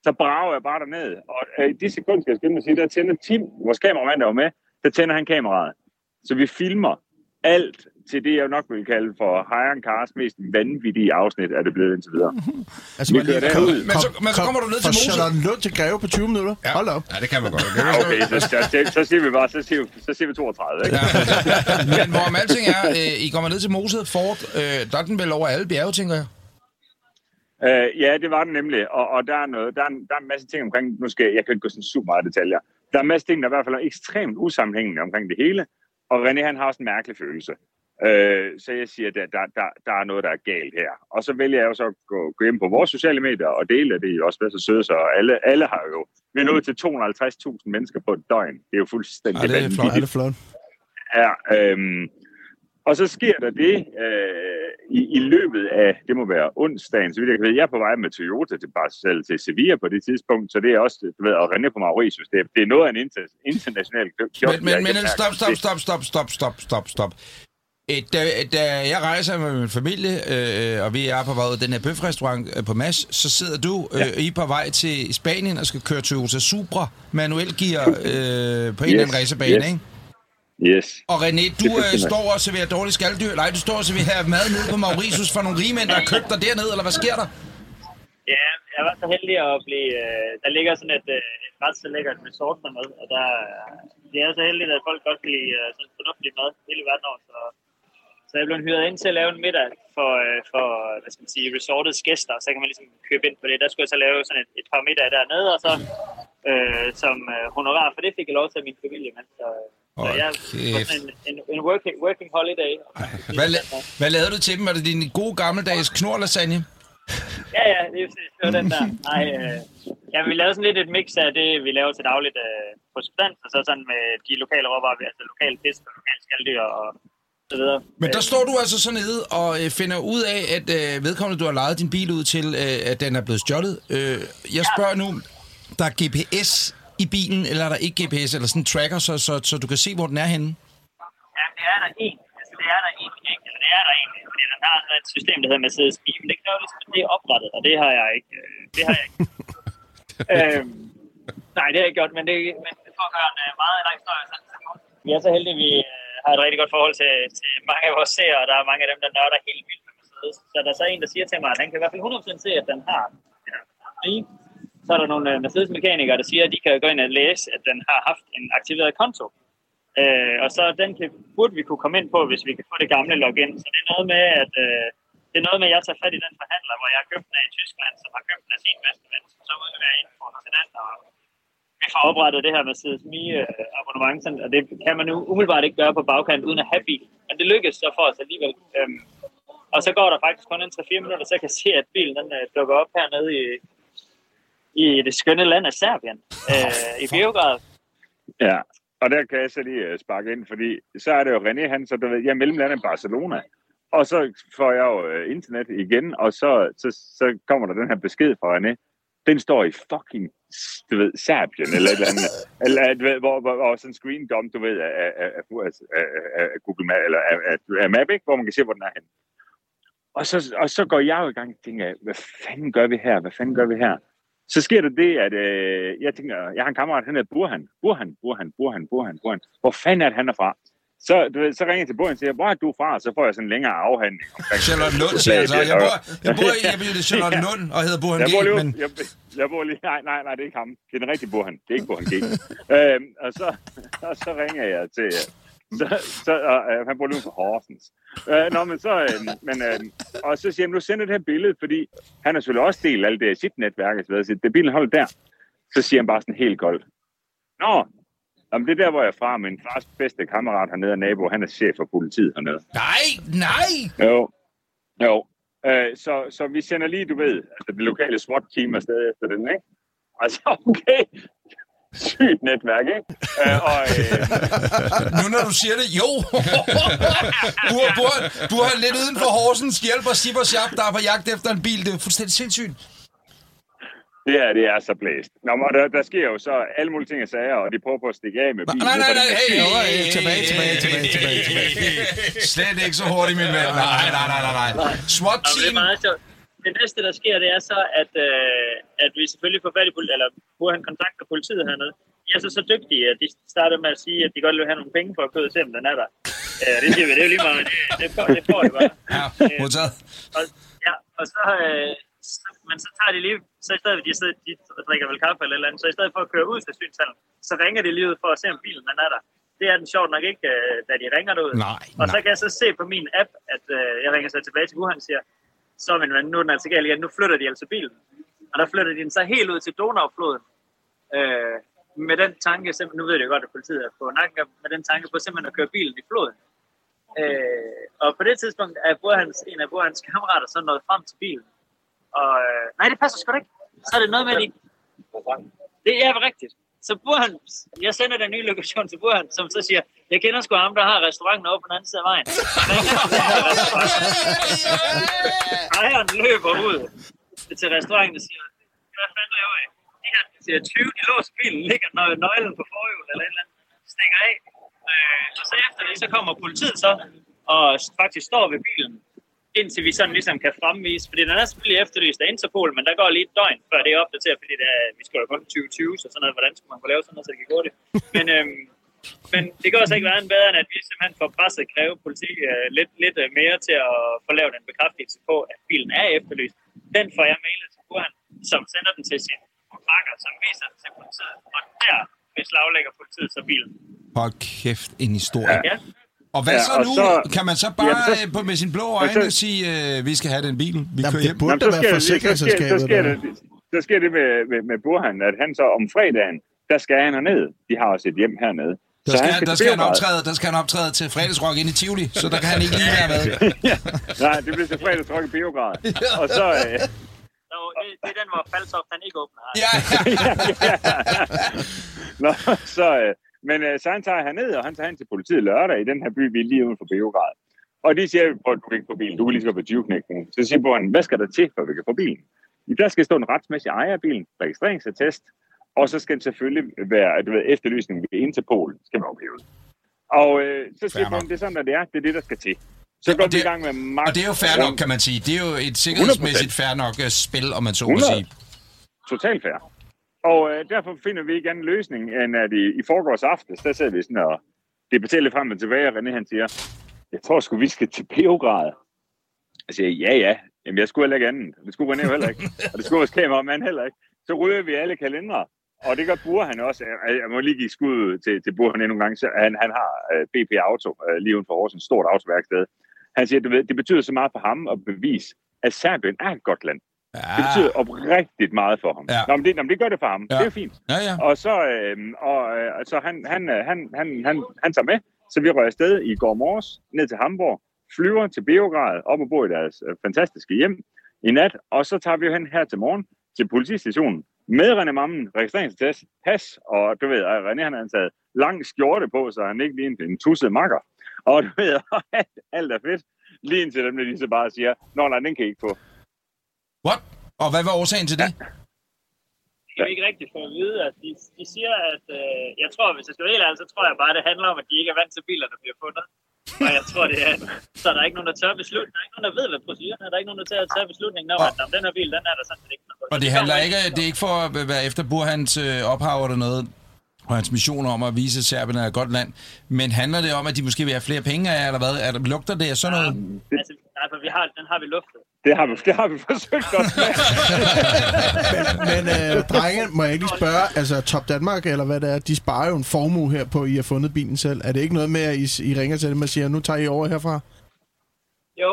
Så brager jeg bare derned. Og øh, i de sekunder, skal jeg skynde mig at sige, der tænder Tim, vores kameramand, der var med, der tænder han kameraet. Så vi filmer alt til det, jeg nok vil kalde for Hiren Cars mest vanvittige afsnit, er det blevet indtil videre. Altså, Vi kører kom- Men så- men så kom kommer du ned til Mose. Charlottenlund til Greve på 20 minutter. Ja. Hold op. Ja, det kan man godt. Okay, så, så, så, så siger vi bare, så siger vi, så siger vi 32, ikke? Men hvorom alting er, øh, I kommer ned til Moset Fort, øh, der er den vel over alle bjerge, tænker jeg. Øh, ja, det var den nemlig, og, og der, er noget, der, er der er en masse ting omkring, nu skal jeg, jeg kan ikke gå sådan super meget detaljer, der er en masse ting, der i hvert fald er ekstremt usammenhængende omkring det hele, og René han har også en mærkelig følelse. Øh, så jeg siger, at der, der, der, der er noget, der er galt her. Og så vælger jeg jo så at gå, gå ind på vores sociale medier og dele det. Det er jo også så søde, så alle, alle har jo... Vi er nået til 250.000 mennesker på et døgn. Det er jo fuldstændig Ja, det er flot. Ja, det er flot. Ja, øhm, og så sker der det øh, i, i løbet af, det må være onsdagen, så vidt jeg kan vide, jeg er på vej med Toyota til Barcelona til Sevilla på det tidspunkt, så det er også, du ved, og René på Mauritius, det er, det er noget af en inter, international klub. Men, men, men stop, stop, stop, stop, stop, stop, stop, stop. Øh, Da, da jeg rejser med min familie, øh, og vi er på vej ud den her bøfrestaurant øh, på Mads, så sidder du øh, I på vej til Spanien og skal køre Toyota Supra manuel gear øh, på en Yes, eller anden racerbane, yes. ikke? Yes. Og René, du øh, står og serverer dårlig skalddyr. Nej, du står og serverer mad nede på Mauritius for nogle rigmænd, der har købt dig dernede, eller hvad sker der? Ja, jeg var så heldig at blive... Øh, der ligger sådan et, øh, et ret så lækkert resort dernede, og der, øh, det er så heldigt, at folk godt kan lide øh, sådan fornuftig mad hele verden over, så, så jeg blev hyret ind til at lave en middag for, øh, for hvad skal man sige, resortets gæster, så kan man ligesom købe ind på det. Der skulle jeg så lave sådan et, et par middage dernede, og så øh, som øh, honorar for det fik jeg lov til af min familie, men så, så Hold jeg var kæft. sådan en, en, en working, working holiday. Hvad, la- hvad lavede du til dem? Var det din gode gammeldags knorlasagne? Ja, ja, det er præcis. Det var den der. Ej, øh, ja, vi lavede sådan lidt et mix af det, vi laver til dagligt øh, på substans, og så sådan med de lokale råvarer, altså lokale fisk og lokale skalddyr og så videre. Men der står du altså så nede og øh, finder ud af, at øh, vedkommende, du har lejet din bil ud til, øh, at den er blevet stjålet. Øh, jeg spørger nu, der er GPS i bilen, eller er der ikke GPS, eller sådan en tracker, så, så, så du kan se, hvor den er henne? Ja, det er der en. Altså, det er der egentlig ikke. Eller det er der egentlig, fordi den har sådan et system, der hedder Mercedes men det kræver ligesom, at det er oprettet, og det har jeg ikke. øh, Det har jeg ikke. øhm, nej, det har jeg ikke gjort, men, det, men for at gøre en meget lang historie, så, så vi er så heldige, at vi øh, har et rigtig godt forhold til, til mange af vores seere, og der er mange af dem, der nørder helt vildt med Mercedes. Så der er så en, der siger til mig, at han kan i hvert fald 100% se, at den har ja, så er der nogle øh, Mercedes-mekanikere, der siger, at de kan gå ind og læse, at den har haft en aktiveret konto. Øh, og så den kan, burde vi kunne komme ind på, hvis vi kan få det gamle login. Så det er noget med, at øh, det er noget med, at jeg tager fat i den forhandler, hvor jeg har købt den af i Tyskland, som har købt den af sin bedste ven, som så udleverer info til den, og vi får oprettet det her med Mercedes øh, abonnement, og det kan man nu umiddelbart ikke gøre på bagkant uden at have bil. Men det lykkes så for os alligevel. Øhm, og så går der faktisk kun en 3-4 minutter, så jeg kan se, at bilen den, øh, dukker op hernede i, i det skønne land af Serbien, øh, i Beograd. Ja, og der kan jeg så lige øh, sparke ind, fordi så er det jo René, han, så du ved, jeg er mellemlandet Barcelona. Og så får jeg jo øh, internet igen, og så, så, så kommer der den her besked fra René. Den står i fucking, du ved, Serbien, eller et eller andet. eller, du ved, hvor, hvor, hvor sådan en screen dump, du ved, af, af, af, af, af, af Google Map, eller af, af, af Map, ikke? hvor man kan se, hvor den er henne. Og så, og så går jeg jo i gang og tænker, hvad fanden gør vi her? Hvad fanden gør vi her? Så sker der det, at øh, jeg tænker, jeg har en kammerat, han hedder Burhan. Burhan, Burhan, Burhan, Burhan, Burhan. Hvor fanden er det, han er fra? Så, du ved, så ringer jeg til Burhan og siger, hvor er du fra? Så får jeg sådan en længere afhandling Charlotte Lund siger altså, jeg bor, jeg bor i jeg bliver Charlotte Lund og hedder Burhan jeg G, bor lige, men... jeg, jeg bor lige, nej, nej, nej, det er ikke ham. Det er den rigtige Burhan. Det er ikke Burhan G. øhm, og, så, og så ringer jeg til, så, så øh, han bor lige for Horsens. Øh, nå, men så, øh, men, øh, og så siger han, nu sender det her billede, fordi han har selvfølgelig også delt alt det sit netværk, så videre. så det bilen holder der. Så siger han bare sådan helt koldt. Nå, Jamen, det er der, hvor jeg er fra. Min fars bedste kammerat hernede er nabo. Han er chef for politiet hernede. Nej, nej! Jo. Jo. Øh, så, så vi sender lige, du ved, altså det lokale SWAT-team afsted efter den, ikke? Altså, okay. Sygt netværk, ikke? Øh, og, øh, Nu når du siger det, jo! Bur, bur, bur lidt uden for Horsens hjælper og Sharp, der er på jagt efter en bil. Det er fuldstændig sindssygt. det her, det er så blæst. Nå, men der, der sker jo så alle mulige ting og sager, og de prøver på at stikke af med bilen. Nej, nej, nej, hey, hey, tilbage, tilbage, tilbage, tilbage, tilbage. Slet ikke så hurtigt, min ven. Nej, nej, nej, nej, nej. SWAT Og det er team. meget sjovt. Det næste, der sker, det er så, at, øh, at vi selvfølgelig får fat i politiet, eller han kontakter politiet hernede. De er så så dygtige, at de starter med at sige, at de godt vil have nogle penge for at købe til, om den er der. Øh, det siger vi, det er jo lige meget. Det, det, får, det får de bare. Ja, modtaget. Og, ja, og så, øh, så, men så tager de lige, så i stedet for, de, sidder, de drikker vel kaffe eller eller andet, så i stedet for at køre ud til synshallen, så ringer de lige ud for at se, om bilen den er der. Det er den sjovt nok ikke, øh, da de ringer derud. Nej, Og så nej. kan jeg så se på min app, at øh, jeg ringer så tilbage til Wuhan og siger, så men, men nu er den altså galt igen, nu flytter de altså bilen. Og der flytter de den så helt ud til Donaufloden. Øh, med den tanke, nu ved jeg godt, at politiet er på nakken, med den tanke på simpelthen at køre bilen i floden. Øh, og på det tidspunkt er både hans, en af både hans kammerater så nået frem til bilen. Og, øh, nej, det passer sgu da ikke. Så er det noget med, at de... Det er rigtigt. Så Burhan, jeg sender den nye lokation til Burhan, som så siger, jeg kender sgu ham, der har restauranten over på den anden side af vejen. Restaurant. Ejeren løber ud til restauranten og siger, hvad fanden laver I? De her siger 20, de låser bilen, ligger nø- nøglen på forhjulet eller et eller andet, stikker af. Øh, og så efter det, så kommer politiet så, og faktisk står ved bilen, indtil vi sådan ligesom kan fremvise, fordi den er selvfølgelig efterlyst af Interpol, men der går lige et døgn, før det er opdateret, fordi det er, vi skal jo kun 2020, så sådan noget, hvordan skal man få lavet sådan noget, så det kan gå det. Men, øhm, men det kan også ikke være en bedre, end at vi simpelthen får presset kræve politi øh, lidt, lidt øh, mere til at få lavet en bekræftelse på, at bilen er efterlyst. Den får jeg mailet til Burhan, som sender den til sin pakker, som viser den til politiet, og der beslaglægger politiet så bilen. Hold kæft, en historie. Ja. Og hvad Ja, så og nu? så- Kan man så bare Jamen, så- på, med sin blå så- øjne sige, øh, vi skal have den bil, vi Jamen, kører det hjem? burde Jamen, så være sker, det, så, sker, forsikringsselskabet. så, sker der. det, så sker det med, med, med Burhan, at han så om fredagen, der skal han herned. De har også et hjem hernede. Der så skal, han der, til skal han optræde, der skal han optræde til fredagsrock ind i Tivoli, så der kan han ikke lige være med. Nej, det bliver til fredagsrock i Beograd. Og så, øh, Så det, det er den, hvor Faltoft han ikke åbner. Ja, ja. Nå, så, øh, men øh, så han tager herned, og han tager hen til politiet lørdag i den her by, vi er lige uden for Beograd. Og de siger, at du kan ikke få bilen, du kan lige så på 20 Så siger Borgen, hvad skal der til, for vi kan få bilen? Der skal stå en retsmæssig ejer af bilen, registreringsattest, og så skal den selvfølgelig være, at du ved, efterlysning ved Interpol skal være ophævet. Og øh, så siger nok. det er sådan, at det er, det er det, der skal til. Så går vi i gang med magt. Og det er jo fair nok, kan man sige. Det er jo et sikkerhedsmæssigt fair nok øh, spil, om man så må 100. sige. Totalt fair. Og øh, derfor finder vi ikke anden løsning, end at i, i forgårs aftes, der sidder vi sådan og debatterer lidt frem og tilbage, og René han siger, jeg tror sgu, vi skal til Beograd. Jeg siger, ja, ja. Jamen, jeg skulle heller ikke andet. Det skulle René jo heller ikke. Og det skulle vores kameramand heller ikke. Så ryger vi alle kalendere. Og det gør Burhan også. Jeg, må lige give skud til, til Burhan endnu en gang. Så Han, han har øh, BP Auto øh, lige uden for Horsens. stort autoværksted. Han siger, du ved, det betyder så meget for ham at bevise, at Serbien er et godt land. Det Ja, betyder oprigtigt meget for ham. Ja. Nå, men det, nå, men det gør det for ham. Ja. Det er fint. ja, ja. Og så, øh, og, øh, så han, han, øh, han, han, han, han tager med, så vi rører afsted i går morges ned til Hamburg, flyver til Beograd, op og bor i deres øh, fantastiske hjem i nat, og så tager vi jo hen her til morgen til politistationen med René Mammen, registreringstest, pas, og du ved, at René han har taget lang skjorte på, så han ikke ligner en tusset makker. Og du ved, alt er fedt. Lige indtil dem, de så bare siger, Nå nej, den kan I ikke få. What? Og hvad var årsagen til det? Det er ikke rigtigt for at vide, at de, de siger, at øh, jeg tror, hvis jeg skal være helt ærlig, så tror jeg bare, at det handler om, at de ikke er vant til biler, der bliver fundet. Og jeg tror, det er... Så er der ikke nogen, der tør beslutte. Der er ikke nogen, der ved, hvad proceduren er. Der er ikke nogen, der tager tage beslutningen om, Og- at "Nå, den her bil, den er der sådan set ikke. noget." Og det handler ikke, det er ikke for at være efter Burhans øh, ophav eller noget, og hans mission om at vise, at Serbien er et godt land. Men handler det om, at de måske vil have flere penge af, eller hvad? Er der, lugter det af sådan noget? Altså, nej, for vi har, den har vi luftet. Det har vi, det har vi forsøgt os med. Men øh, drenge, må jeg ikke lige spørge, altså Top Danmark, eller hvad det er, de sparer jo en formue her på, at I har fundet bilen selv. Er det ikke noget med, at I, I ringer til dem og siger, nu tager I over herfra? Jo,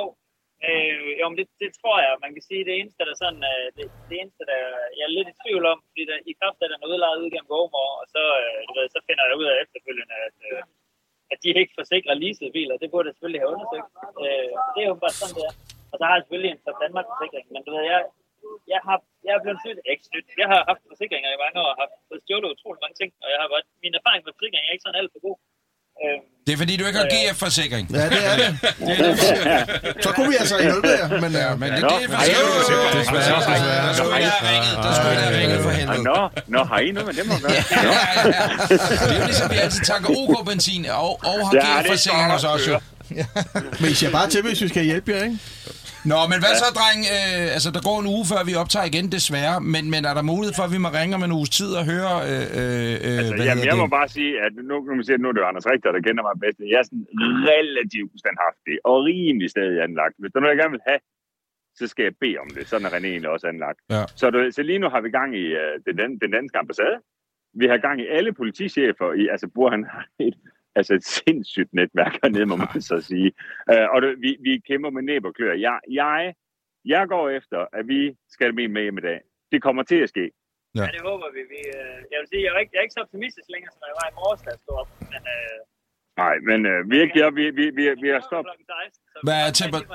øh, jo men det, det, tror jeg. Man kan sige, det eneste, der sådan, øh, det, det eneste, der jeg er lidt i tvivl om, fordi der, i kraft af den er udlejet ud gennem Gormor, og så, øh, du ved, så finder jeg ud af efterfølgende, at, øh, at de ikke forsikrer leasede biler. Det burde jeg selvfølgelig have undersøgt. Øh, det er jo bare sådan, det er. Og så har jeg selvfølgelig en Top Danmark forsikring, men du ved, jeg, jeg har, jeg er blevet snydt, ikke snydt. Jeg har haft forsikringer i mange år, og har fået stjålet utrolig mange ting, og jeg har været, min erfaring med forsikring er ikke sådan alt for god. Øh, Det er fordi, du ikke har GF-forsikring. Ja, det er det. Så kunne vi altså hjælpe jer, men, Ja, øh, men det, Nå, det er I det? Desværre, desværre. Der skulle jeg have ringet, der skulle jeg have ringet for Ah, helvede. Nå, nå, har I noget med dem at gøre? Ja, ja, ja. Det er jo ligesom, vi altid tanker OK-benzin og, og har Ja, det er GF-forsikring hos os jo. men I siger bare til, hvis vi skal hjælpe jer, ikke? Nå, men hvad så, dreng? Øh, altså, der går en uge, før vi optager igen, desværre. Men, men er der mulighed for, at vi må ringe om en uges tid og høre, øh, øh, Altså, hvad jamen, jeg må det? bare sige, at nu, nu, man siger, nu er det jo Anders Richter, der kender mig bedst. Jeg er sådan relativt standhaftig og rimelig stadig anlagt. Hvis der er noget, jeg gerne vil have, så skal jeg bede om det. Sådan er René egentlig også anlagt. Ja. Så, du, så lige nu har vi gang i uh, den, den danske ambassade. Vi har gang i alle politichefer. I, altså, bor han et, altså et sindssygt netværk hernede, må man så sige. Uh, og det, vi, vi kæmper med næb og klør. Jeg, jeg, jeg går efter, at vi skal have med hjem i dag. Det kommer til at ske. Ja, det håber vi. vi øh, jeg vil sige, jeg er, ikke, jeg er ikke så optimistisk længere, som jeg var i morges, da jeg stod op. Men, øh, Nej, men uh, virkelig, ja, vi, vi, vi, vi har stoppet. klokken 16, så Hvad er temper-.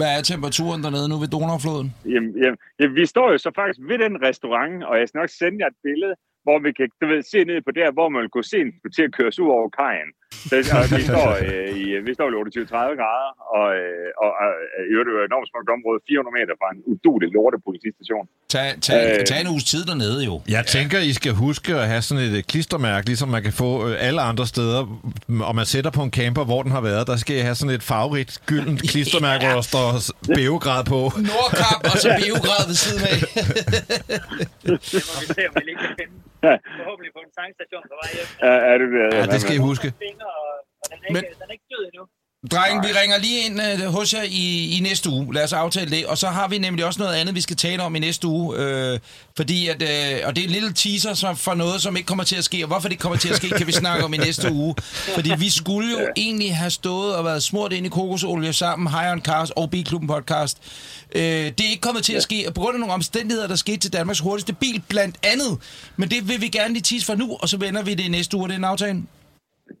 Hvad er temperaturen dernede nu ved Donaufloden? Jamen, jamen, jamen, vi står jo så faktisk ved den restaurant, og jeg skal nok sende jer et billede, hvor vi kan du ved, se ned på der, hvor man vil kunne se en til at køre ud over kajen. Så, og vi står, øh, i, vi står i 28-30 grader, og, øh, og øh, i øvrigt er det jo et enormt smukt område, 400 meter fra en udulig lorte politistation. Tag, tag, Øh. tag en uges tid dernede jo. Jeg tænker, I skal huske at have sådan et øh, klistermærke, ligesom man kan få øh, alle andre steder. Og man sætter på en camper, hvor den har været. Der skal I have sådan et farverigt, gyldent klistermærke, hvor der står Beograd på. Nordkap og så Beograd ved siden af. Ja. Forhåbentlig på en tankstation på vej hjem. Er, er det, Ja, det skal I huske. Og, og den, er Men- ikke, den er ikke død endnu. Dreng, vi ringer lige ind øh, hos jer i, i næste uge. Lad os aftale det. Og så har vi nemlig også noget andet, vi skal tale om i næste uge. Øh, fordi at, øh, og det er en lille teaser som, for noget, som ikke kommer til at ske. Og hvorfor det ikke kommer til at ske, kan vi snakke om i næste uge. Fordi vi skulle jo egentlig have stået og været smurt ind i kokosolie sammen, High on Cars og B-klubben podcast. Øh, det er ikke kommet til at ske, på grund af nogle omstændigheder, der skete til Danmarks hurtigste bil, blandt andet. Men det vil vi gerne lige tease for nu, og så vender vi det i næste uge. Det er en aftale.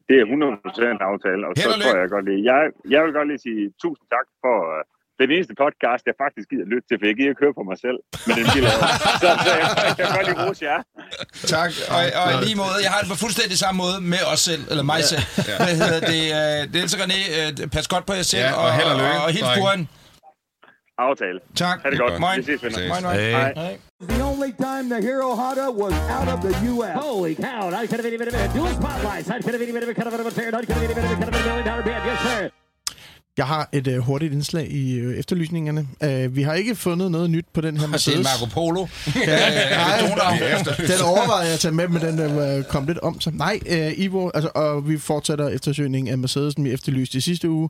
Det er 100% en aftale, og så Held og tror jeg godt lige. Jeg, jeg vil godt lige sige tusind tak for uh, den eneste podcast, jeg faktisk gider lytte til, for jeg gider ikke høre på mig selv med den bil. så, så jeg, jeg kan godt lige rose jer. Tak, og, og i lige måde, jeg har det på fuldstændig samme måde med os selv, eller mig selv. Hvad hedder det? Uh, Niels og René, uh, pas godt på jer selv, Ja, og held og lykke, og, og hils. Aftale. Tak. Ha' det godt. Moin. Vi ses, venner. Moin, moin. Hey. Hej. Only time the Hero Hada was out of the U.S. Holy cow, I could have been even a dual spotlights. I could have been even a kind of a fair, I could have been even a kind of a million dollar band. Yes, sir. Jeg har et øh, hurtigt indslag i øh, efterlysningerne. Uh, vi har ikke fundet noget nyt på den her Mercedes. det er Marco Polo. Ja, Øh, den overvejede jeg at tage med, men den øh, kom lidt om sig. Nej, øh, Ivo, altså, og vi fortsætter eftersøgningen af Mercedesen, vi efterlyste i sidste uge.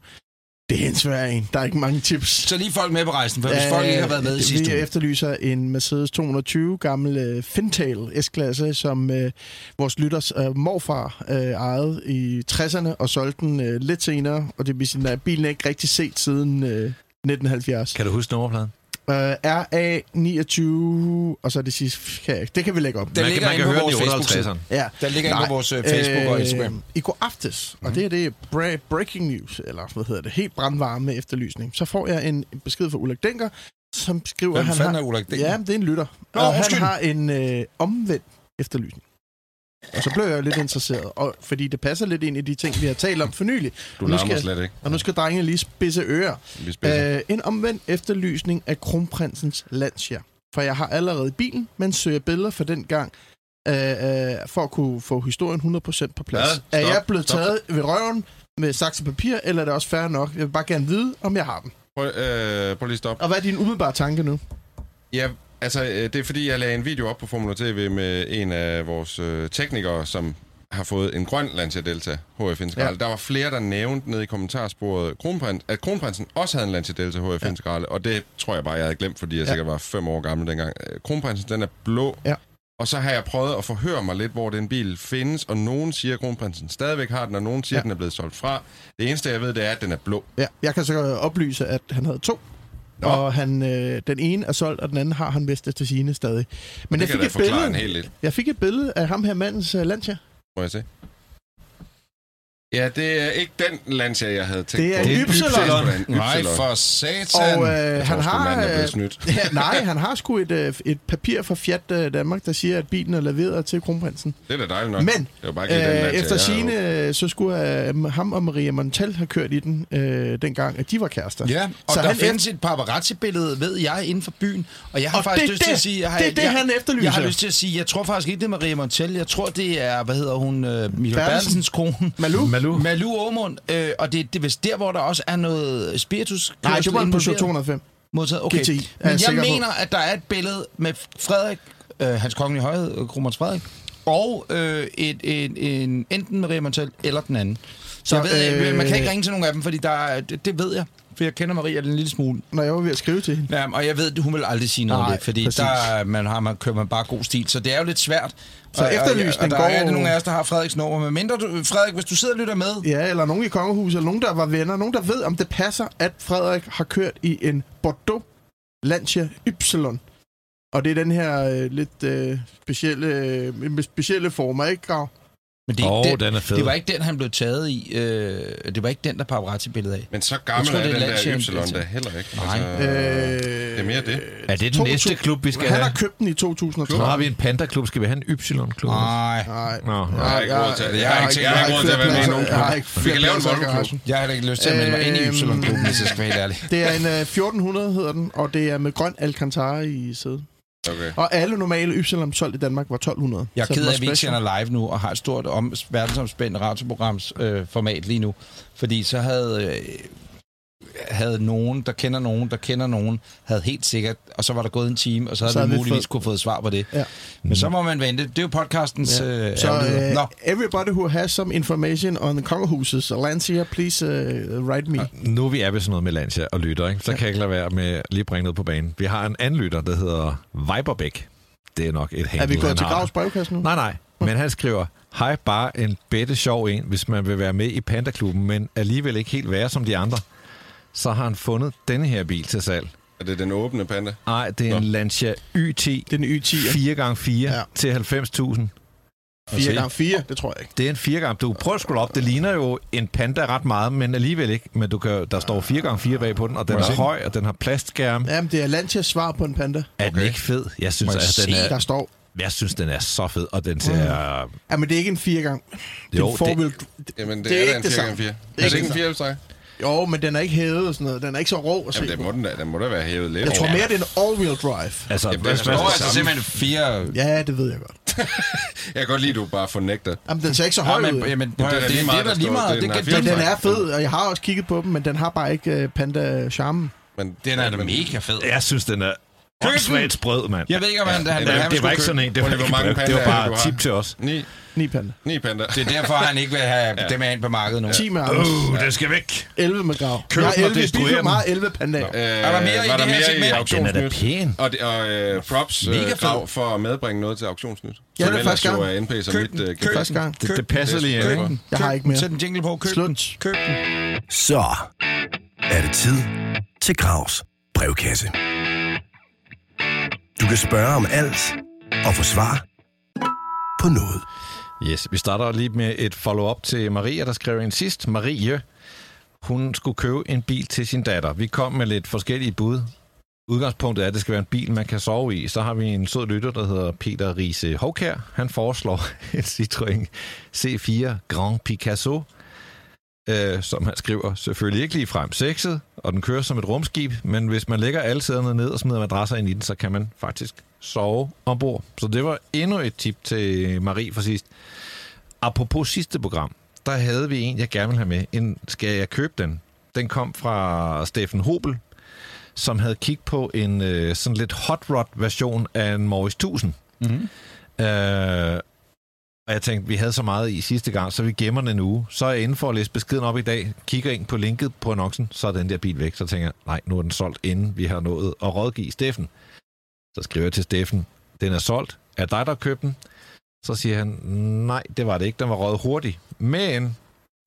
Det er en svær en. Der er ikke mange tips. Så lige folk med på rejsen, for hvis folk ikke har været med i Øh, sidste Vi uge. efterlyser en Mercedes 220 gammel øh, Fintail S-klasse, som øh, vores lytters øh, morfar øh, ejede i 60'erne og solgte den øh, lidt senere. Og det vil sige, at bilen er ikke rigtig set siden øh, 1970. Kan du huske nummerpladen? Øh, RA29, og så det sidste, kan jeg. Det kan vi lægge op. Den Man, ligger kan, man kan på høre den i vores 58'eren. Ja. Der ligger inde på vores, øh, Facebook og Instagram. Øh, I går aftes, og det er det bra- breaking news, eller hvad hedder det, helt brandvarme efterlysning. Så får jeg en besked fra Ulrik Denker, som skriver, Hvem han fanden har... er Ulrik Denker? Ja, det er en lytter. Nå, og han har en øh, omvendt efterlysning. Og så blev jeg jo lidt interesseret, og, fordi det passer lidt ind i de ting, vi har talt om for nylig. Du Og nu skal, slet ikke. og nu skal drengene lige spidse ører. Vi spidser. Øh, en omvendt efterlysning af kronprinsens Lancia. For jeg har allerede bilen, men søger billeder for den gang, øh, øh, for at kunne få historien 100% på plads. Hvad? er Stop. jeg blevet Stop. taget ved røven med saks og papir, eller er det også fair nok? Jeg vil bare gerne vide, om jeg har dem. Prøv, øh, prøv lige at stoppe. Og hvad er din umiddelbare tanke nu? Ja, altså, øh, det er fordi, jeg lagde en video op på Formula TV med en af vores øh, teknikere, som har fået en grøn Lancia Delta HF Integrale. Ja. Der var flere, der nævnte nede i kommentarsporet, Kronprins, at Kronprinsen også havde en Lancia Delta HF ja. Integrale, og det tror jeg bare, jeg havde glemt, fordi jeg Ja. sikkert var fem år gammel dengang. Øh, Kronprinsen, den er blå, Ja. og så har jeg prøvet at forhøre mig lidt, hvor den bil findes, og nogen siger, at Kronprinsen stadigvæk har den, og nogen siger, Ja. at den er blevet solgt fra. Det eneste, jeg ved, det er, at den er blå. Ja, jeg kan så oplyse, at han havde to. Nå. Og han, øh, den ene er solgt, og den anden har han vist til sine stadig. Men Det jeg fik, et billede, jeg fik et billede af ham her mandens uh, Lancia. Må jeg se? Ja, det er ikke den Lancia, jeg havde tænkt Det er på. en Ypsilon. Er Nej, for satan. Og øh, tror han sgu, har... er øh, snydt. ja, nej, han har sgu et, øh, et papir fra Fiat øh, Danmark, der siger, at bilen er leveret til kronprinsen. Det er da dejligt nok. Men det var bare ikke lige den Øh, Lancia, efter sine, så skulle øh, ham og Maria Montal have kørt i den øh, dengang, at de var kærester. Ja, og Så der han findes et paparazzi-billede, ved jeg, inden for byen. Og jeg har Og faktisk det lyst til det- at sige... Jeg har, det er det, jeg, han efterlyser. Jeg har lyst til at sige, jeg tror faktisk ikke, det er Maria Montel. Jeg tror, det er, hvad hedder hun, uh, Michael. Bertelsens kone. Malou? Malou. Malu Aumund. Øh, og det, det er vist der, hvor der også er noget spiritus. Nej, det var en Peugeot involveret. 205. Modtaget. Okay. GTI, Men jeg jeg, på. mener, at der er et billede med Frederik, øh, hans kongelige højhed, Kronprins Frederik, og øh, et, et, en, enten Maria Montel eller den anden. Så jeg ved, øh, øh, man kan ikke ringe til nogen af dem, fordi der er, det, det ved jeg. For jeg kender Maria en lille smule. Når jeg var ved at skrive til hende. Ja, og jeg ved, at hun vil aldrig sige noget Nej, om det, fordi præcis. der er- man har, man kører man bare god stil. Så det er jo lidt svært. Så og, og, og, efterlysning der går- er det nogle af os, der har Frederiks nummer. Men mindre du, Frederik, hvis du sidder og lytter med, Ja, eller nogen i kongehuset, eller nogen, der var venner. Nogen, der ved, om det passer, at Frederik har kørt i en Bordeaux Lancia Ypsilon. Og det er den her øh, lidt øh, specielle, øh, specielle former, ikke, Grav? Men det, er Åh, ikke den, den er fed. det var ikke den, han blev taget i. Øh, det var ikke den, der paparazzi-billedet af. Men så gammel Jeg tror, er det er den der Ypsilon der heller ikke. Nej. Øh, det er mere det. Er det den næste klub, vi skal Han have? har købt den i Så 2012. har vi en panda-klub. Skal vi have en Y-klub? Nej. Nej. Nå, Jeg har ikke råd til at være med i nogen klub. Vi kan lave en garagen. Jeg har ikke lyst til at melde mig ind i Øhm, Y-klubben, hvis jeg skal være helt ærlig. Det er en øh, 1400, hedder den, og det er med grøn Alcantara i sædet. Okay. Og alle normale Ypsilon solgt i Danmark var 1200. Jeg er ked af, at vi ikke sender live nu, og har et stort om, verdensomspændende radioprograms øh, format lige nu. Fordi så havde, øh, havde nogen, der kender nogen, der kender nogen, havde helt sikkert, og så var der gået en time, og så havde Så vi havde vi muligvis fået- kunne fået svar på det. Ja. Men så må man vente. Det er jo podcastens Ja. øh, Så uh, Nå, everybody who has some information on the kongehuses Lancia, please uh, write me. Nu er vi er ved sådan noget med Lancia og lytter, ikke? så kan jeg ikke lade være med at lige bringe noget på banen. Vi har en anden lytter, der hedder Viberbæk. Det er nok et handle, Er vi gået til. Gravs brevkasse nu? Nej, nej. Men han skriver, hej, bare en bedte sjov en, hvis man vil være med i Panda-klubben, men alligevel ikke helt være som de andre. Så har han fundet denne her bil til salg. Er det den åbne panda? Nej, det er en Nå. Lancia YT Det er en Y10. 4x4 Ja. ja. til 90.000. 4 gange 4 det tror jeg ikke. Det er en 4 gange. Du prøver at scrolle op. Det ligner jo en panda ret meget, men alligevel ikke. Men du kan, der står 4 gange 4 bag på den, og den er høj, og den har plastskærm. Jamen, det er Lancias svar på en panda. Er den ikke fed? Jeg synes, jeg altså, den se? er, Der står... jeg synes, den er så fed, og den ser... Jamen, det er ikke en 4 gang. Det er Jo, en four-wheel... Jamen, det, Det er er, ikke en det 4 samme. gange 4 er Er det ikke en det 4 sig? Jo, men den er ikke hævet og sådan noget. Den er ikke så rå at se Jamen, det på. må den da, den må da være hævet lidt. Jeg tror over. mere, det er en all-wheel drive. Altså, Jamen, hvad, er hvad, det altså samme. simpelthen fire... Ja, det ved jeg godt. Jeg kan godt lide, at du bare fornægter. Jamen, den ser ikke så høj men, ud. jamen, det er det, da det, lige meget, er da der lige står. Det, er den Men den er fed, og jeg har også kigget på dem, men den har bare ikke uh, panda-charmen. Men, den er da men- mega fed. jeg synes, den er den! Åndssvagt sprød, mand. Jeg ved ikke, om han, Ja, han, det er- han, det var ikke sådan en. Det var, ikke, mange det var er det, bare tip til os. Ni, Ni panda. ni panda. Det er derfor, han ikke vil have dem af ind på markedet nu. 10 med Anders. Uh, den skal væk. 11 med grav. Køb jeg og 11 i destruer den. meget 11 pandaer. Øh, Er der mere i var det der her mere segment? i Den er da auktionsnyt? pæn. Og, det, og øh, props Mega øh, krav for at medbringe noget til auktionsnyt. Ja, Som det er ellers første gang. jo er NP som Køb mit øh, Køb Første gang. Det, det passer lige Køb ind. den. Jeg har ikke mere. Sæt en jingle på. Køb den. Køb den. Så er det tid til Gravs brevkasse. Du kan spørge om alt og få svar på noget. Yes, vi starter lige med et follow-up til Maria, der skrev en sidst. Marie, hun skulle købe en bil til sin datter. Vi kom med lidt forskellige bud. Udgangspunktet er, at det skal være en bil, man kan sove i. Så har vi en sød lytter, der hedder Peter Riese Hovkær. Han foreslår en Citroën C4 Grand Picasso, øh, som han skriver selvfølgelig ikke lige frem sexet, og den kører som et rumskib, men hvis man lægger alle sæderne ned og smider madrasser ind i den, så kan man faktisk sove ombord. Så det var endnu et tip til Marie for sidst. Apropos sidste program, der havde vi en, jeg gerne vil have med. En, skal jeg købe den? Den kom fra Steffen Hobel, som havde kigget på en øh, sådan lidt hot rod version af en Morris 1000. Mhm. Øh, og jeg tænkte, vi havde så meget i sidste gang, så vi gemmer den en uge. Så er jeg inde for at læse beskeden op i dag, kigger ind på linket på annoncen, så er den der bil væk. Så tænker jeg, nej, nu er den solgt, inden vi har nået at rådgive Steffen. Så skriver jeg til Steffen, den er solgt. Er dig, der har købt den? Så siger han, nej, det var det ikke. Den var røget hurtigt. Men,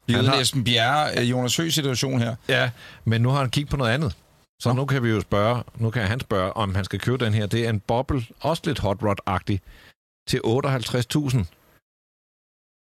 Vi er har- næsten Bjerre, øh, Jonas Høgh situation her. ja, men nu har han kigget på noget andet. Så nu kan vi jo spørge, nu kan han spørge, om han skal købe den her. Det er en boble, også lidt hot rod-agtig, til 58.000.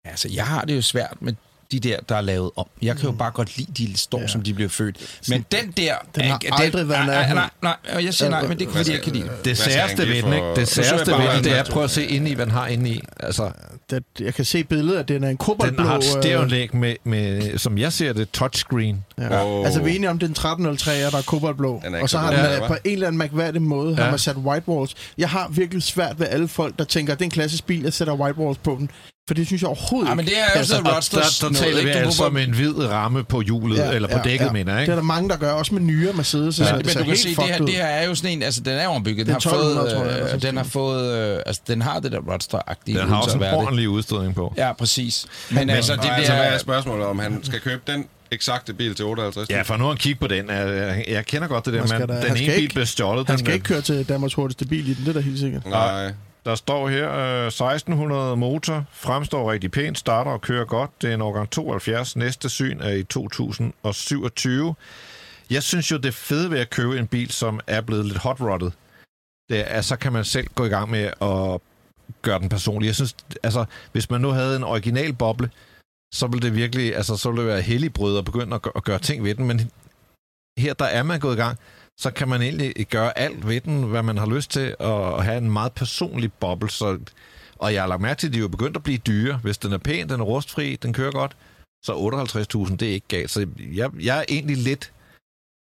Altså, jeg har det jo svært med de der, der er lavet om. Jeg kan jo bare godt lide, de står, ja. Ja. som de bliver født. Men den der... Den har er- aldrig været nej, nej, nærheden. nej, nej, og jeg siger nej, men det er fordi jeg kan lide den. Det særste ved den, ikke? Det særste ved den, det er at prøve at se ind i, hvad den har inde i. Altså, Det, jeg kan se billedet, at den er en den koboldblå... har et øh, stereoanlæg med, med, som jeg ser det, touchscreen. Ja. Åh. Altså, vi er enige om, den 1303 er der er koboldblå. Den Og så har den ja, øh, hva'? på en eller anden mærkværdig måde Ja. har man sat white walls. Jeg har virkelig svært ved alle folk, der tænker, at det er en klassisk bil, jeg sætter white walls på den. For det synes jeg overhovedet Ja, men ikke. det er jo Altså, sådan Og Rodsters der, der noget, taler vi altså om en hvid ramme på hjulet, ja, eller på ja, dækket, ja. mener jeg, Det er der mange, der gør, også med nyere Mercedes. Ja, så men det ser du kan se, det her, det her er jo sådan en, altså den er ombygget. Den har fået, 1200, tror jeg, eller øh, den har fået, øh, altså den har det der Rodster-agtige. Den har også en ordentlig udstødning på. Ja, præcis. Men, altså, det altså, er bliver... spørgsmålet, om han skal købe den eksakte bil til 58? Ja, for nu har han kigget på den. Jeg, jeg kender godt det der, Man men den ene bil blev stjålet. Han skal der. ikke køre til Danmarks hurtigste bil i den, det er da helt sikkert. Nej. Der står her, øh, 1600 motor, fremstår rigtig pænt, starter og kører godt. Det er en årgang 72. Næste syn er i 2027. Jeg synes jo, det fede ved at købe en bil, som er blevet lidt hotrodded, det er, så kan man selv gå i gang med at gøre den personlig. Jeg synes, altså, hvis man nu havde en original boble, så ville det virkelig, altså, så ville det være helligbrød og begynde at, at gøre ting ved den, men her, der er man gået i gang, så kan man egentlig gøre alt ved den, hvad man har lyst til, og, have en meget personlig boble. Så, og jeg har lagt mærke til, at de er jo begyndt at blive dyre. Hvis den er pæn, den er rustfri, den kører godt, så 58.000, det er ikke galt. Så jeg, jeg er egentlig lidt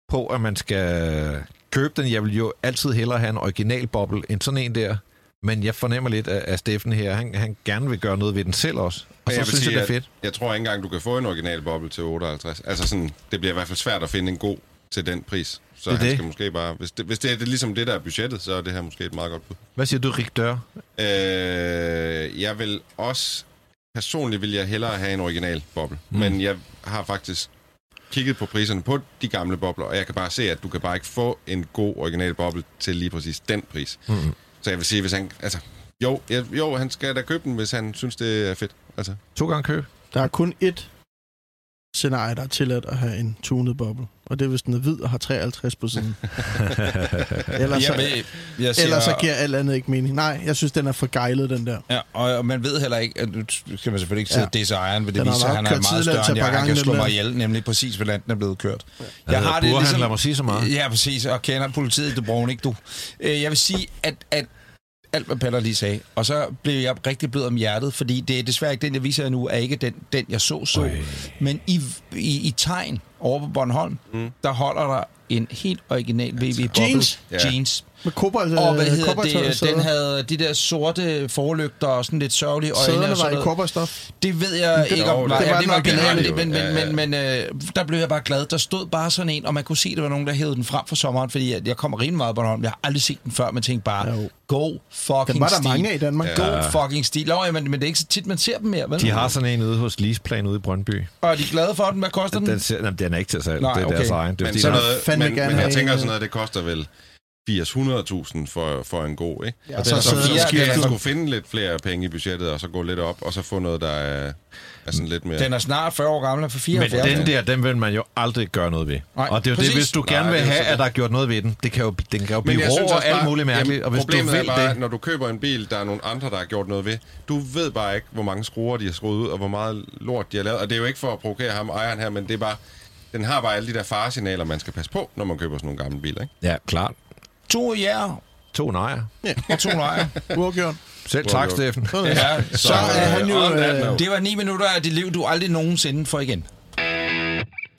på, at man skal købe den. Jeg vil jo altid hellere have en original boble end sådan en der. Men jeg fornemmer lidt af, af Steffen her, han, han gerne vil gøre noget ved den selv også. Og så jeg synes sige, jeg, det er at fedt. Jeg tror ikke engang, du kan få en original boble til 58. Altså sådan, det bliver i hvert fald svært at finde en god til den pris. Så Det er han det. skal måske bare... Hvis det, hvis det er det, ligesom det, der er budgettet, så er det her måske et meget godt bud. Hvad siger du, Rik Dør? Øh, jeg vil også... Personligt vil jeg hellere have en original boble. Mm. Men jeg har faktisk kigget på priserne på de gamle bobler, og jeg kan bare se, at du kan bare ikke få en god original boble til lige præcis den pris. Mm. Så jeg vil sige, hvis han... Altså, jo, jeg, jo, han skal da købe den, hvis han synes, det er fedt. Altså, To gange køb. Der er kun ét scenarie, der er tilladt at have en tunet boble. Og det er, hvis den er hvid og har 53 på siden. ellers, Jeg, så, ved, jeg siger, ellers så giver alt andet ikke mening. Nej, jeg synes, den er for gejlet, den der. Ja, og, og man ved heller ikke, at nu skal man selvfølgelig ikke sidde Ja. ja. ejeren, men det viser, at han er meget større end jeg. Han kan slå mig ihjel, nemlig præcis, hvordan den er blevet kørt. Jeg har det ligesom... lad mig sige så meget. Ja, præcis, og kender politiet i Dubrovnik, du. Øh, Jeg vil sige, at, at alt, hvad Peller lige sagde, og så blev jeg rigtig blød om hjertet, fordi det er desværre ikke den, jeg viser jer nu, er ikke den, den jeg så så. Men i, i, i tegn over på Bornholm, mm. der holder der en helt original VW Bubble Jeans? Ja. jeans. Med kobolt, Og hvad hedder det? Den havde de der sorte forlygter og sådan lidt sørgelige øjne. Sæderne og var sådan i kobberstof. Det ved jeg Det- ikke om. Det Ja, var det var originalt, men, men, Ja, ja. men, men øh, der blev jeg bare glad. Der stod bare sådan en, og man kunne se, at der var nogen, der hævede den frem for sommeren, fordi jeg, jeg kommer rimelig meget på Bornholm. Jeg har aldrig set den før, men tænkte bare, Jo. go fucking Den var der stil. mange af i Danmark. Go fucking stil. Nå, ja, men, men det er ikke så tit, man ser dem mere, vel? De har sådan en ude hos Leaseplan ude i Brøndby. Og er de glade for den? Hvad koster den? Den, ser, den er ikke til salg. Nej, det er okay. deres egen. Det er, men, sådan noget, fandme men, gerne men jeg tænker, en- sådan noget, det koster vel 80-100.000 for, for en god, ikke? Ja, og så- så, så, så- skal du. skulle finde lidt flere penge i budgettet, og så gå lidt op, og så få noget, der er, er sådan lidt mere... Den er snart 40 år gammel, og for Men 74. den der, den vil man jo aldrig gøre noget ved. Nej, og det er jo præcis. det, hvis du Nej, gerne vil er jo have, at der er gjort noget ved den. Det kan jo, den kan jo Men blive rå og alt muligt mærkeligt. Og hvis du problemet vil er bare, det, når du køber en bil, der er nogle andre, der har gjort noget ved, du ved bare ikke, hvor mange skruer de har skruet ud, og hvor meget lort de har lavet. Og det er jo ikke for at provokere ham, ejeren her, men det er bare, den har bare alle de der faresignaler, man skal passe på, når man køber sådan nogle gamle biler, ikke? Ja, klart. To ja To nejer. og to nejer. Uafgjort. Selv tak, Steffen. Ja, Så er han jo... Øh. Det var ni minutter af dit liv, du aldrig nogensinde får igen.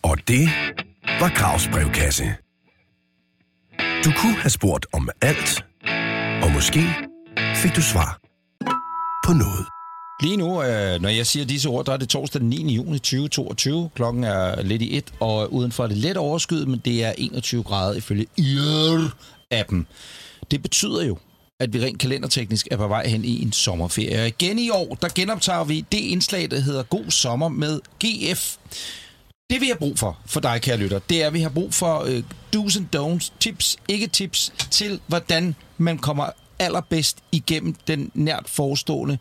Og det var Gravs brevkasse. Du kunne have spurgt om alt, og måske fik du svar på noget. Lige nu, øh, når jeg siger disse ord, der er det torsdag den 9. juni 2022. Klokken er lidt i et, og udenfor er det let overskyet, men det er 21 grader ifølge IR-appen. Det betyder jo, at vi rent kalenderteknisk er på vej hen i en sommerferie. Og igen i år, der genoptager vi det indslag, der hedder God Sommer med GF. Det vi har brug for, for dig kære lytter, det er, at vi har brug for øh, do's and don'ts, tips, ikke tips, til hvordan man kommer allerbedst igennem den nært forestående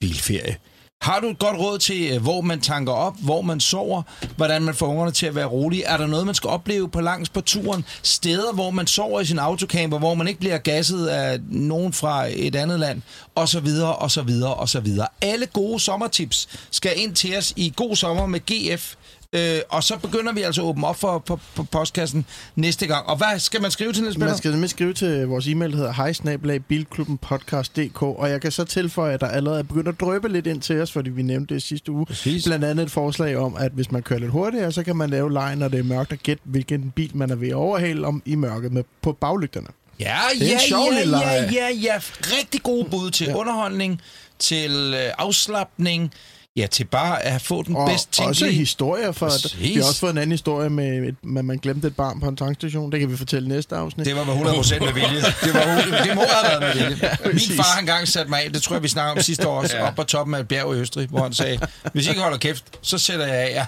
bilferie. Har du et godt råd til, øh, hvor man tanker op, hvor man sover, hvordan man får ungerne til at være rolige? Er der noget, man skal opleve på langs på turen? Steder, hvor man sover i sin autocamper, hvor man ikke bliver gasset af nogen fra et andet land? Og så videre, og så videre, og så videre. Alle gode sommertips skal ind til os i God Sommer med GF. Øh, og så begynder vi altså at åbne op for, for, for postkassen næste gang. Og hvad skal man skrive til, Niels Man skal nemlig skrive til vores e-mail, der hedder hejsnabelagbilklubbenpodcast.dk, og jeg kan så tilføje, at der allerede er begyndt at drøbe lidt ind til os, fordi vi nævnte det sidste uge. Præcis. Blandt andet et forslag om, at hvis man kører lidt hurtigere, så kan man lave lejen, når det er mørkt, og gætte, hvilken bil man er ved at overhale om i mørket med, på baglygterne. Ja, ja, ja, ja, ja, ja. Rigtig gode bud til ja. underholdning, til øh, afslappning, ja, til bare at få den Og bedst også tænkelige. historier, for at, Præcis. vi har også fået en anden historie med, at man glemte et barn på en tankstation. Det kan vi fortælle næste afsnit. Det var med 100% med vilje. Det, var, hu- det må have været med vilje. Min far har engang sat mig af, det tror jeg, vi snakker om sidste år, også, op på toppen af et bjerg i Østrig, hvor han sagde, hvis I ikke holder kæft, så sætter jeg af. Ja,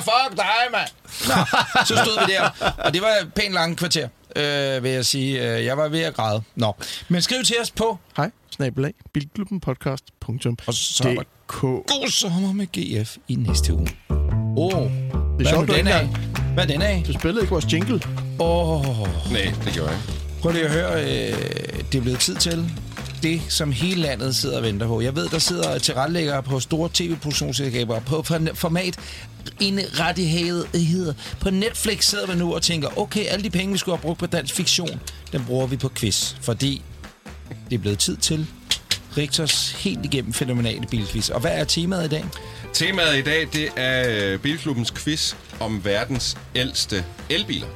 fuck dig, mand! Nå, så stod vi der, og det var et pænt langt kvarter, øh, vil jeg sige. Øh, Jeg var ved at græde. Nå, men skriv til os på Hej, snabelag, bilklubbenpodcast.dk. God sommer med GF i næste uge. Åh, oh, hvad er sjovt, den af? Hvad er den af? Du spillede ikke vores jingle. Åh, oh, Nej, det gjorde jeg ikke. prøv lige at høre. Øh, det er blevet tid til det, som hele landet sidder og venter på. Jeg ved, der sidder tilrettelæggere på store tv-produktionsselskaber på for- format en rettighed. På Netflix sidder vi nu og tænker, okay, alle de penge, vi skulle have brugt på dansk fiktion, den bruger vi på quiz. Fordi det er blevet tid til Rigtors helt igennem fænomenale bilquiz. Og hvad er temaet i dag? Temaet i dag, det er øh, Bilklubbens quiz om verdens ældste elbiler.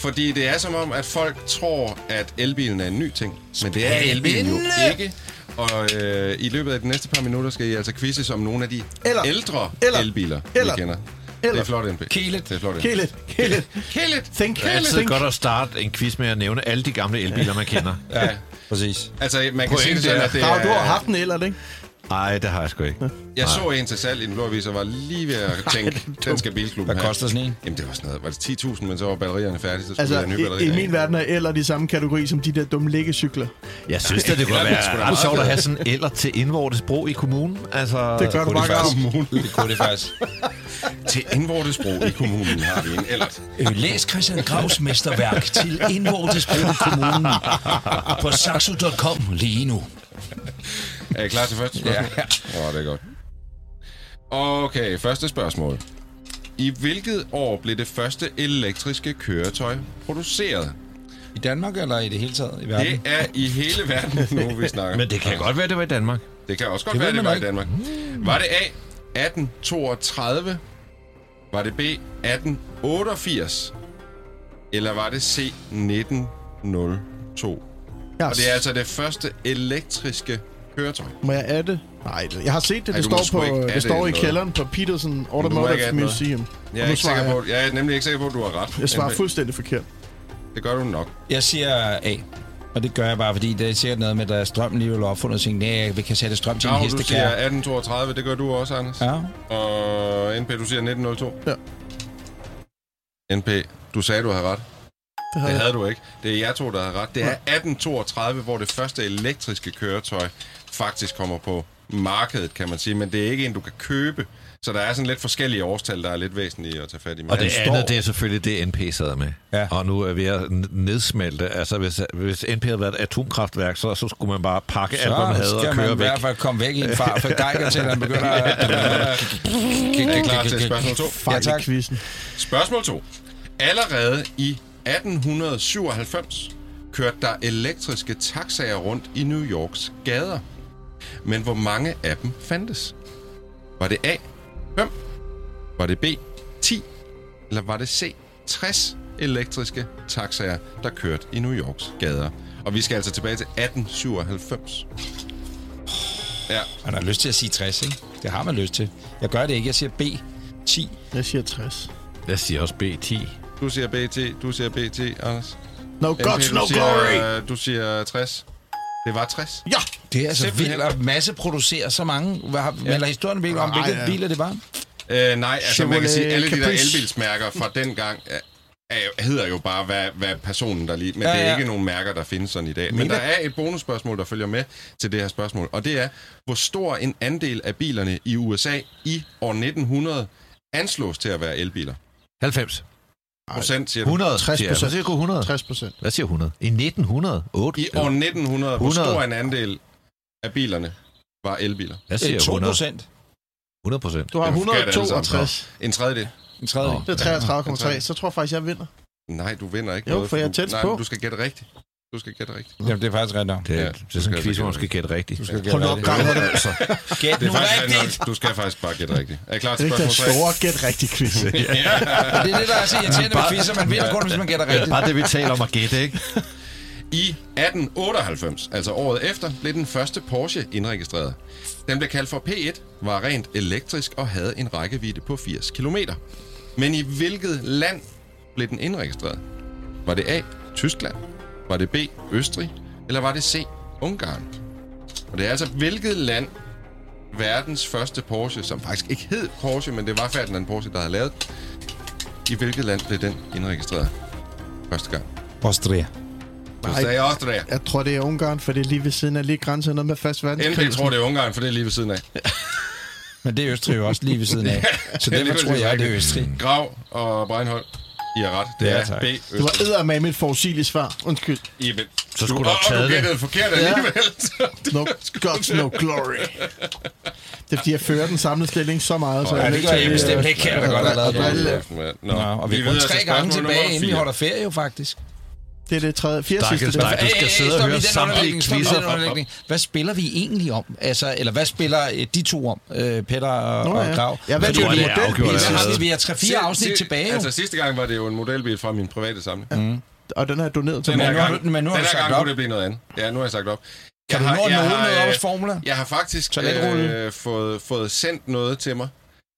Fordi det er som om, at folk tror, at elbilen er en ny ting. Men det er elbilen jo ikke. Og øh, i løbet af de næste par minutter skal I altså quizzes om nogle af de Eller- ældre eller- elbiler, eller- vi kender. eller- det er flot, NP. Kilet. Det er flot, NP. Kill it, kill it, Kill it. think, Det er altid think. godt at starte en quiz med at nævne alle de gamle elbiler, man kender. Ja, præcis. Altså, man kan sige det sådan, er- at det du har er... haft en eller ikke? Nej, det har jeg sgu ikke. Jeg så en til salg i den blå avis, og var lige ved at tænke, den skal Bilklubben Hvad have. koster sådan en? Jamen, det var sådan noget. Var det 10.000, men så var batterierne færdige, så skulle Altså, have nye i, batterier. i min verden er eller de samme kategori som de der dumme liggecykler. Jeg synes da, det kunne Ja, det er sgu da være ret sjovt at have sådan en eller til indvortes brug i kommunen. Altså, Det gør du bare det godt. faktisk? Det kunne det faktisk. Til indvortesbrug i kommunen har vi en ellert. Øh, Læs Christian Gravs mesterværk til indvortesbrug i kommunen på saxo.com lige nu. Er I klar til første spørgsmål? Ja. Åh, oh, det er godt. Okay, første spørgsmål. I hvilket år blev det første elektriske køretøj produceret? I Danmark eller i det hele taget i verden? Det er i hele verden nu, vi snakker. Men det kan godt være, det var i Danmark. Det kan også godt Det være, det var i ikke. Danmark. Var det A. 1832? Var det B. 1888? Eller var det C. 1902? Jeg Og det er altså det første elektriske køretøj. Må jeg adde? Nej, det- jeg har set det. Ej, Det må står, på, det står i noget. kælderen på Peterson Automotive. Museum. Jeg er, ikke sikker på, jeg er nemlig ikke sikker på, at du har ret. Jeg svarer fuldstændig forkert. Det gør du nok. Jeg siger A. Og det gør jeg bare, fordi det er sikkert noget med, at der er strøm lige vil opfundet og tænkte, nej, vi kan sætte strøm til en Grav, du siger hestekær. 1832, det gør du også, Anders. Ja. Og NP, du siger 1902. Ja. NP, du sagde, du havde ret. Det Det jeg. havde du ikke. Det er jer to, der havde ret. Det er 1832, hvor det første elektriske køretøj faktisk kommer på markedet, kan man sige. Men det er ikke en, du kan købe. Så der er sådan lidt forskellige årstal, der er lidt væsentlige at tage fat i. Men Og det den andet, står- det er selvfølgelig det, NP sidder med. Ja. Og nu er vi ved at nedsmelte. Altså, hvis, hvis NP havde været et atomkraftværk, så, så skulle man bare pakke alt, hvad man Så havde og skal man køre i væk. hvert fald komme væk i en far, for Geiger til, at han begynder at... Er I klar til spørgsmål 2? Fejl tak. Spørgsmål 2. Allerede i 1897 kørte der elektriske taxaer rundt i New Yorks gader. Men hvor mange af dem fandtes? Var det A. 5? Var det B. 10? Eller var det C. 60 elektriske taxaer, der kørte i New Yorks gader? Og vi skal altså tilbage til 1897. Ja. Man har lyst til at sige 60, ikke? Det har man lyst til. Jeg gør det ikke. Jeg siger B. 10. Jeg siger 60. Jeg siger også B10. Du siger BT, du siger BT, Anders. No gods, du no siger, glory! øh, Du siger 60. Det var 60. Ja! Det er altså Simpelthen. vildt at masseproducere så mange. Hvad har, ja. Melder historien virkelig om, hvilke ja. biler det var? Øh, nej, altså man kan Chevrolet sige, alle de der Caprice. elbilsmærker fra dengang er, er, hedder jo bare, hvad, hvad personen der lige... Men Ja, ja, det er ja. ikke nogen mærker, der findes sådan i dag. Men der er et bonusspørgsmål, der følger med til det her spørgsmål. Og det er, hvor stor en andel af bilerne i USA i år 1900 anslås til at være elbiler? 90. Procent, siger du? 100. 60 siger jeg. Hvad siger du? 100? 60 procent. Hvad siger 100? I 1900? 8? I år 1900, hvor 100. stor en andel af bilerne var elbiler? Jeg siger 2 100. procent. 100 procent. Du har Det er forkert alle sammen. 162. En tredjedel. En tredjedel. Nå. Det er 33,3. Så tror jeg faktisk, jeg vinder. Nej, du vinder ikke Jo, noget. for jeg er du, tæt nej, på. du skal gætte rigtigt. Du skal gætte rigtigt. Jamen, det er faktisk ret nok. Det, Ja, ja, du det er skal sådan en quiz, hvor man gætte skal gætte rigtigt. Du skal gætte Hold nu op, rigtigt. gang det. Altså, Gæt Det nu er faktisk rigtigt. rigtigt. Du skal faktisk bare gætte rigtigt. Er I klar Det til er ikke den spørgsmål 3? store gæt rigtig quiz. Og det er det, der er så irriterende med quizzer. Man vinder kun, hvis man gætter rigtigt. bare det, vi taler om at gætte, ikke? I 1898, altså året efter, blev den første Porsche indregistreret. Den blev kaldt for P1, var rent elektrisk og havde en rækkevidde på 80 km. Men i hvilket land blev den indregistreret? Var det A. Tyskland? Var det B. Østrig? Eller var det C. Ungarn? Og det er altså hvilket land verdens første Porsche, som faktisk ikke hed Porsche, men det var Ferdinand Porsche, der havde lavet. I hvilket land blev den indregistreret første gang? Austria. Du Nej. sagde Austria. Jeg tror, det er Ungarn, for det er lige ved siden af lige grænsen noget med fast verdenskrig. NP tror, det er Ungarn, for det er lige ved siden af. Men det er Østrig jo også lige ved siden af. Så Det er tror jeg, det er. Østrig. Grav og Breinholt. I har ret. Det Ja, er tak. B. Det var Østrig. eddermame et forudsigeligt svar. Undskyld. Vil. Så skulle du have og taget du det. forkert Ja. alligevel. No gods, no glory. Det er fordi, jeg fører den samlede stilling så meget. Så Ja, er det gør jeg bestemt ikke. Kan jeg da godt have lavet det. Nå, og vi er kun tre gange tilbage, inden vi holder ferie jo faktisk. Det er det tredje, fjerde Stakkels sidste. dig. Det. Du skal sidde og høre samtlige quizzer. Hvad spiller vi egentlig om? Altså, eller hvad spiller øh, de to om, øh, Peter og, Nå, og ja. Grav? En det er modelbil, Vi har, vi har tre-fire afsnit tilbage. Altså sidste gang var det jo en modelbil fra min private samling. og den har jeg doneret til Den Men her nu har du- du sagt gang op. kunne det blive noget andet. Ja, nu har jeg sagt op. Kan du Jeg nå at jeg måle har, noget af øh, vores formler? Jeg har faktisk øh, fået, fået sendt noget til mig,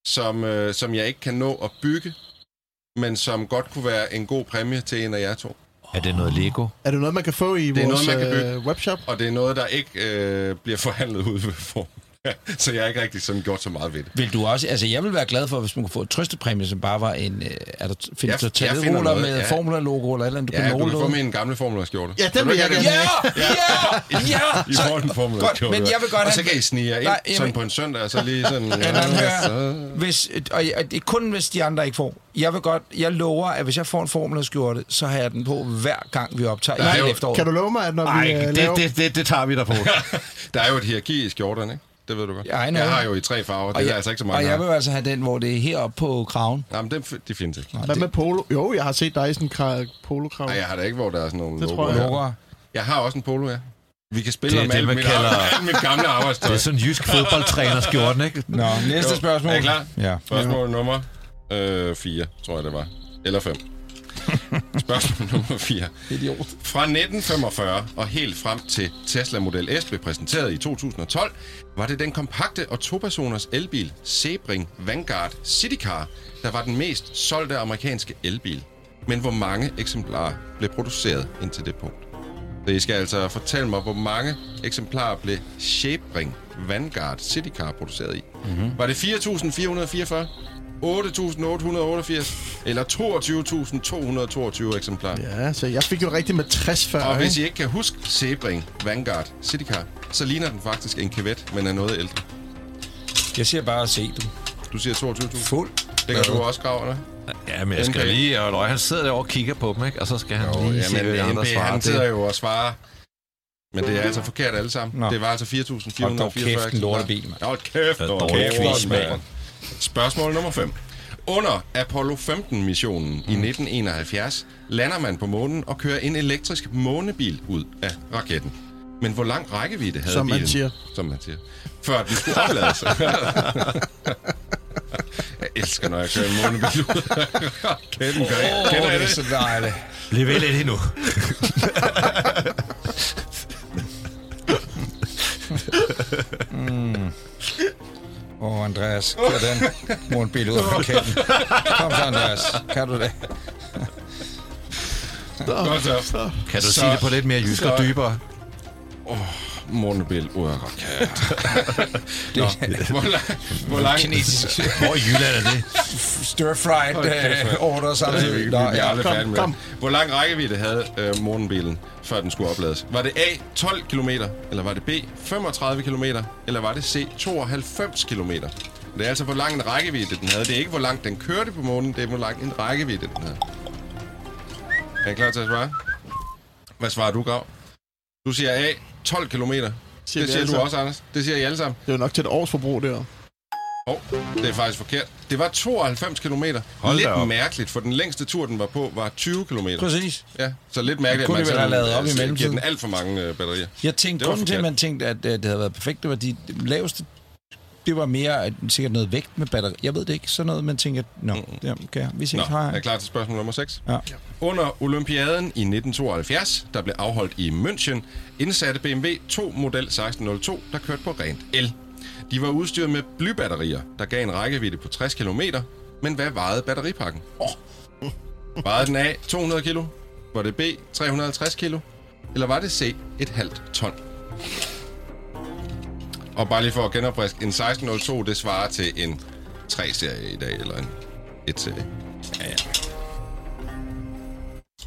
som, øh, som jeg ikke kan nå at bygge, men som godt kunne være en god præmie til en af jer to. Er det noget Lego? Er det noget, man kan få i Det er vores noget, man kan øh, webshop? Og det er noget, der ikke øh, bliver forhandlet ud ved form. så jeg har ikke rigtig sådan gjort så meget ved det. Vil du også, altså jeg vil være glad for, hvis man kunne få et trøstepræmie, som bare var en, øh, er der, findes Jeg- der jeg finder toiletruller noget, med ja. Formula-logo eller et eller andet, du Ja, kan du måle kan få noget? min gamle Formula-skjorte. Ja, den vil jeg gerne have. Ja, ja, ja! I får den Formula-skjorte. Godt, men jeg vil godt Og have- så kan I snige jer ind Nej, sådan jamen- på en søndag, og så lige sådan... Så- hvis, og, det er kun hvis de andre ikke får. Jeg vil godt, jeg lover, at hvis jeg får en Formula-skjorte, så har jeg den på hver gang, vi optager i er efteråret. Kan du love mig, at når vi øh, det, laver... det, det, det tager vi der på. Der er jo et hierarki i skjorterne, ikke? Det ved du godt. Know. jeg har jo i tre farver, det og er jeg, altså ikke så og mange jeg har. vil altså have den, hvor det er heroppe på kraven. Jamen, det, de findes ikke. Hvad med polo? Jo, jeg har set dig i sådan en kra- polokrav. Nej, jeg har da ikke, hvor der er sådan nogle Det tror logoer. jeg. Logoer. Jeg har også en polo, ja. Vi kan spille Det om det, alt man mit, kalder- mit gamle arbejdstøj. Det er sådan en jysk fodboldtræner-skjorten, ikke? Nå, næste Jo. spørgsmål. Er I klar? Ja. Spørgsmål nummer 4, tror jeg det var. Eller 5. Spørgsmål nummer 4. Idiot. Fra 1945 og helt frem til Tesla Model S blev præsenteret i 2012, var det den kompakte og topersoners elbil Sebring Vanguard Citycar, der var den mest solgte amerikanske elbil. Men hvor mange eksemplarer blev produceret indtil det punkt? Så I skal altså fortælle mig, hvor mange eksemplarer blev Sebring Vanguard Citycar produceret i. Mm-hmm. Var det 4.444? 8.888 eller 22.222 eksemplarer. Ja, så jeg fik jo rigtigt med 60 før. Og hvis I ikke? kan huske Sebring Vanguard Citycar, så ligner den faktisk en Corvette, men er noget ældre. Jeg siger bare at se dem. Du siger 22.000. Fuld. Det kan du også grave, eller? Ja, men jeg skal NP. lige... Og Løg, han sidder derovre og kigger på dem, ikke? Og så skal han Jo, lige se, hvad de jamen, andre svarer. han sidder jo og svarer. Men det er altså forkert alle sammen. Nå. Det var altså 4.444 Hold kæft, en lortebil, mand. Hold kæft, er dårlig Kæft, quiz, mand. Spørgsmål nummer 5. Under Apollo 15-missionen i 1971 lander man på månen og kører en elektrisk månebil ud af raketten. Men hvor lang rækkevidde havde Som man bilen? siger. Som man siger. Før den skulle oplades. jeg elsker, når jeg kører en månebil ud af raketten. Kender I det er det? så dejligt. Bliv ved lidt endnu. Andreas. Kør den morgenbil ud af parketten. Kom så, Andreas. Kan du det? Godt så. Kan du Så- sige det på lidt mere jysk og dybere? Morgenbil af raket. Nå, hvor, lang, hvor lang... Kinesisk Hvor i Jylland er det? stir-fried uh, order samtidig. Nå, ja. kom, kom. det. Hvor lang rækkevidde havde øh, morgenbilen, før den skulle oplades? Var det A, 12 km, eller var det B, 35 km, eller var det C, 92 km? Det er altså, hvor lang en rækkevidde den havde. Det er ikke, hvor langt den kørte på månen, det er, hvor lang en rækkevidde den havde. Er I klar til at svare? Hvad svarer du, Grav? Du siger A, 12 km. Det Siger vi siger du også, Anders. Det siger I alle sammen. Det er jo nok til et års forbrug, der. Oh, det er faktisk forkert. Det var 92 km. Hold Lidt op. mærkeligt, for den længste tur, den var på, var 20 km. Præcis. Ja, så lidt mærkeligt, Kunne at det man have lavet op i altså, giver mellemtiden? den alt for mange øh, batterier. Jeg tænkte, Det grunden til, at man tænkte, at øh, det havde været perfekt, det var de laveste... Det var mere sikkert noget vægt med batteri. Jeg ved det ikke. Sådan noget, man tænker, nå, det kan jeg. Vi Nå, ses. er Hej. jeg klar til spørgsmål nummer 6? Ja. Under Olympiaden i 1972, der blev afholdt i München, indsatte BMW to Model 1602, der kørte på rent el. De var udstyret med blybatterier, der gav en rækkevidde på 60 km, men hvad vejede batteripakken? Oh. Vejede den A 200 kg? Var det B 350 kg? Eller var det C et halvt ton? Og bare lige for at genopriske, en 1602, det svarer til en 3-serie i dag, eller en 1-serie. Ja, ja.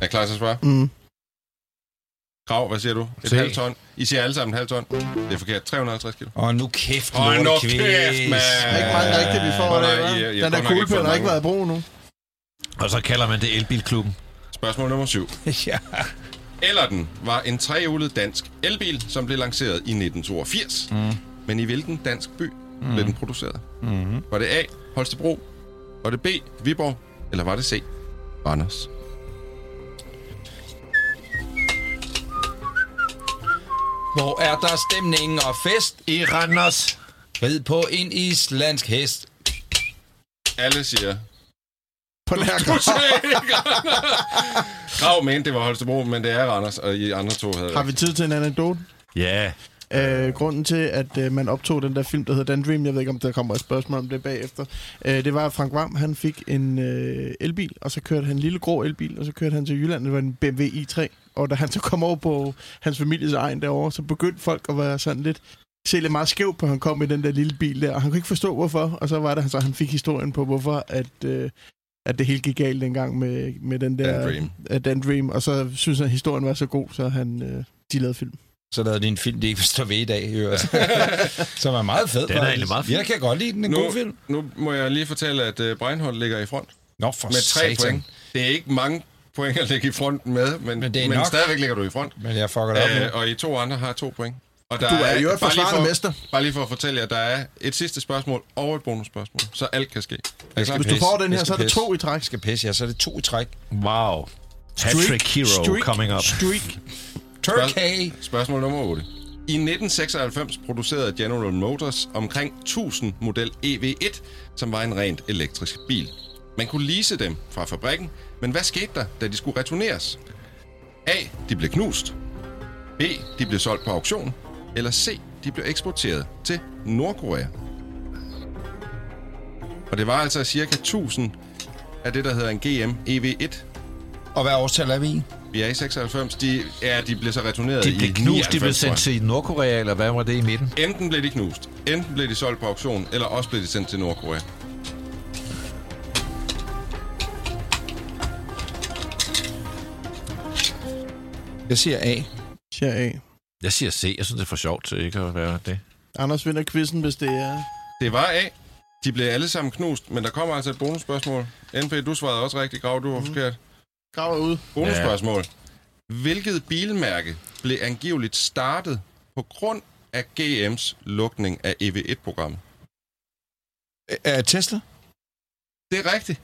Er I klar til at svare? Mm. Krav, hvad siger du? Et C. halvt ton. I siger alle sammen et halvt ton. Det er forkert. 350 kilo. Og nu kæft, Hold nu kæft, mand. Der er ikke meget rigtigt, vi får. Hva'? Har Den der fået har ikke været i brug nu. Og så kalder man det elbilklubben. Spørgsmål nummer 7. ja. Ellerden var en trehjulet dansk elbil, som blev lanceret i 1982. Mm. Men i hvilken dansk by mm. blev den produceret? Mm. Var det A. Holstebro? Var det B. Viborg? Eller var det C. Randers? Hvor er der stemning og fest? I Randers. Rid på en islandsk hest. Alle siger... På nær Grav mente, det var Holstebro, men det er Randers, og I andre to havde Har vi tid til en anekdote? Ja. Øh, grunden til, at øh, man optog den der film, der hedder Dan Dream, jeg ved ikke, om der kommer et spørgsmål om det bagefter, øh, det var, at Frank Vam, han fik en øh, elbil, og så kørte han en lille grå elbil, og så kørte han til Jylland, det var en BMW i3, og da han så kom over på hans families egen derovre, så begyndte folk at være sådan lidt, se lidt meget skævt på, at han kom i den der lille bil der, og han kunne ikke forstå, hvorfor, og så var det, så han fik historien på, hvorfor at, øh, at det hele gik galt dengang med, med den der... Dan Dream. øh, Dan Dream, og så synes han, at historien var så god, så han, øh, de lavede film. Så lavede de en film, de ikke vil stå ved i dag. øvrigt. Som er meget fed. Den er egentlig meget fin. Jeg kan godt lide den. En Nu, god film. nu må jeg lige fortælle, at uh, Breinholt ligger i front Nå, for med tre satan. point. Det er ikke mange point at ligge i front med, men, Men det er men nok. stadigvæk ligger du i front. Men jeg fucker det op Øh, nu. og I to andre har to point. Og der Du er jo et forsvarende for- mester. Bare lige for at fortælle jer, at der er et sidste spørgsmål og et bonusspørgsmål, så alt kan ske. Er I klar? Hvis du får den her, Jeg så er skal det to i træk. Jeg skal pisse, ja. Så er det to i træk. Wow. Patrick Hero streak, coming up. Streak. Turkey. Spørgsmål nummer 8. I 1996 producerede General Motors omkring 1000 model EV1, som var en rent elektrisk bil. Man kunne lease dem fra fabrikken, men hvad skete der, da de skulle returneres? A. De blev knust. B. De blev solgt på auktion. Eller C. De blev eksporteret til Nordkorea. Og det var altså cirka 1000 af det, der hedder en GM EV1. Og hvad årstal er vi i? Vi er i 96. De, ja, de blev så returneret De i blev knust, de blev 99, tror jeg. sendt til Nordkorea, eller hvad var det i midten? Enten blev de knust, enten blev de solgt på auktion, eller også blev de sendt til Nordkorea. Jeg siger A. Siger A. Jeg siger C. Jeg synes, det er for sjovt til ikke at være det. Anders vinder quizzen, hvis det er... Det var A. De blev alle sammen knust, men der kommer altså et bonusspørgsmål. NP, du svarede også rigtigt, Grav, du var mm. forkert. Grav ud. Bonusspørgsmål. Hvilket bilmærke blev angiveligt startet på grund af GM's lukning af EV1-programmet? Er Tesla? Det er rigtigt.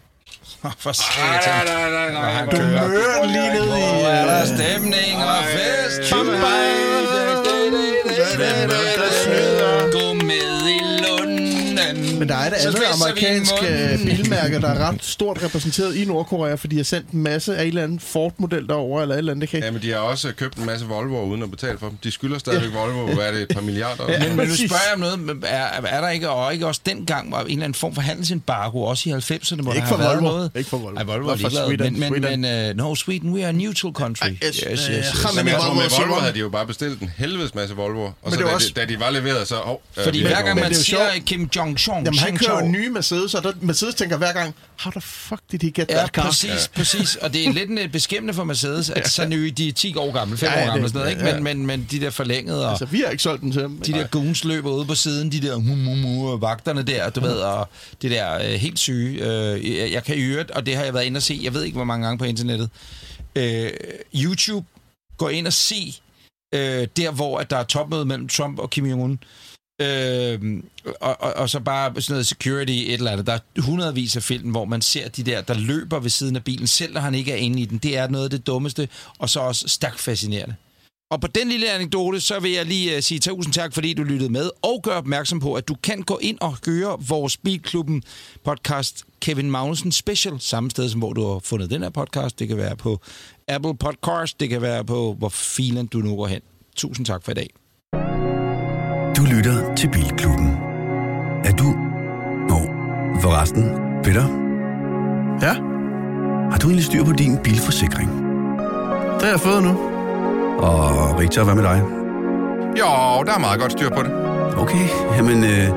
For Nej, satan. nej, nej, nej, nej. Du Mører den lige ned i... Hvor er der stemning og fest? Bam, bam. Men der er et andet amerikansk øh, bilmærke, der er ret stort repræsenteret i Nordkorea, fordi de har sendt en masse af en eller anden Ford-model derover eller et eller andet. Det kan Ja, men de har også købt en masse Volvoer uden at betale for dem. De skylder stadigvæk Volvo, hvad er det, et par milliarder? Ja. Ja. Men, men nu spørger jeg om noget. Er, er der ikke, og ikke også dengang, var en eller anden form for handelsembargo, også i 90'erne, hvor Ikke der har været Volvo. noget? Ikke for Volvo. Ej, Volvo Bare for ligeglad. Sweden. Men, men, Sweden. men uh, no, Sweden, we are a neutral country. Yes, yes, øh, yes, yes. ham Men jeg tror, Volvo med og Volvo havde de jo bare bestilt en helvedes masse Volvoer. Og så det da, også- de, da de var leveret, så... Oh, Fordi hver gang man er siger. Kim Jong-chong, Jamen, han kører nye Mercedes, og der, Mercedes tænker hver gang, how the fuck did he get Ja, that car? præcis, præcis. Og det er lidt øh, beskæmmende for Mercedes, at så nye, de er 10 år gamle, 5 Ja, ja, år gamle, det- sådan noget, ikke? ja. Men, men, men de der forlængede, og Altså, vi har ikke solgt den til dem. de der goons løber ude på siden, de der mu, mu, mu, vagterne der, du ved, og det der øh, helt syge. Øh, jeg, jeg kan i øvrigt, og det har jeg været inde og se, jeg ved ikke, hvor mange gange på internettet, øh, YouTube, gå ind og se øh, der, hvor at der er topmøde mellem Trump og Kim Jong-un. Øh, og, og, og så bare sådan noget security, et eller andet. Der er hundredvis af film, hvor man ser de der, der løber ved siden af bilen, selv når han ikke er inde i den. Det er noget af det dummeste, og så også stærkt fascinerende. Og på den lille anekdote, så vil jeg lige uh, sige tusind tak, fordi du lyttede med, og gør opmærksom på, at du kan gå ind og høre vores Bilklubben podcast Kevin Magnussen Special, samme sted som hvor du har fundet den her podcast. Det kan være på Apple Podcast, det kan være på, hvor filen du nu går hen. Tusind tak for i dag. Du lytter til Bilklubben. Er du... Nå, forresten, Peter, Ja, har du egentlig styr på din bilforsikring? det har jeg fået nu. Og Richard, hvad med dig? Jo, der er meget godt styr på det. Okay, jamen øh,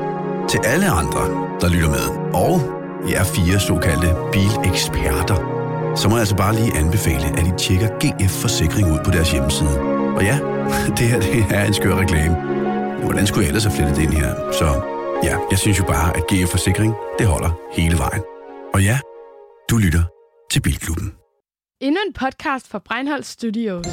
til alle andre, der lytter med, og jer fire såkaldte bileksperter, så må jeg altså bare lige anbefale, at I tjekker GF Forsikring ud på deres hjemmeside. Og ja, det her det er en skør reklame. Hvordan skulle jeg ellers have flettet det ind her? Så ja, jeg synes jo bare, at GF Forsikring, det holder hele vejen. Og ja, du lytter til Bilklubben. Endnu en podcast fra Breinholt Studios.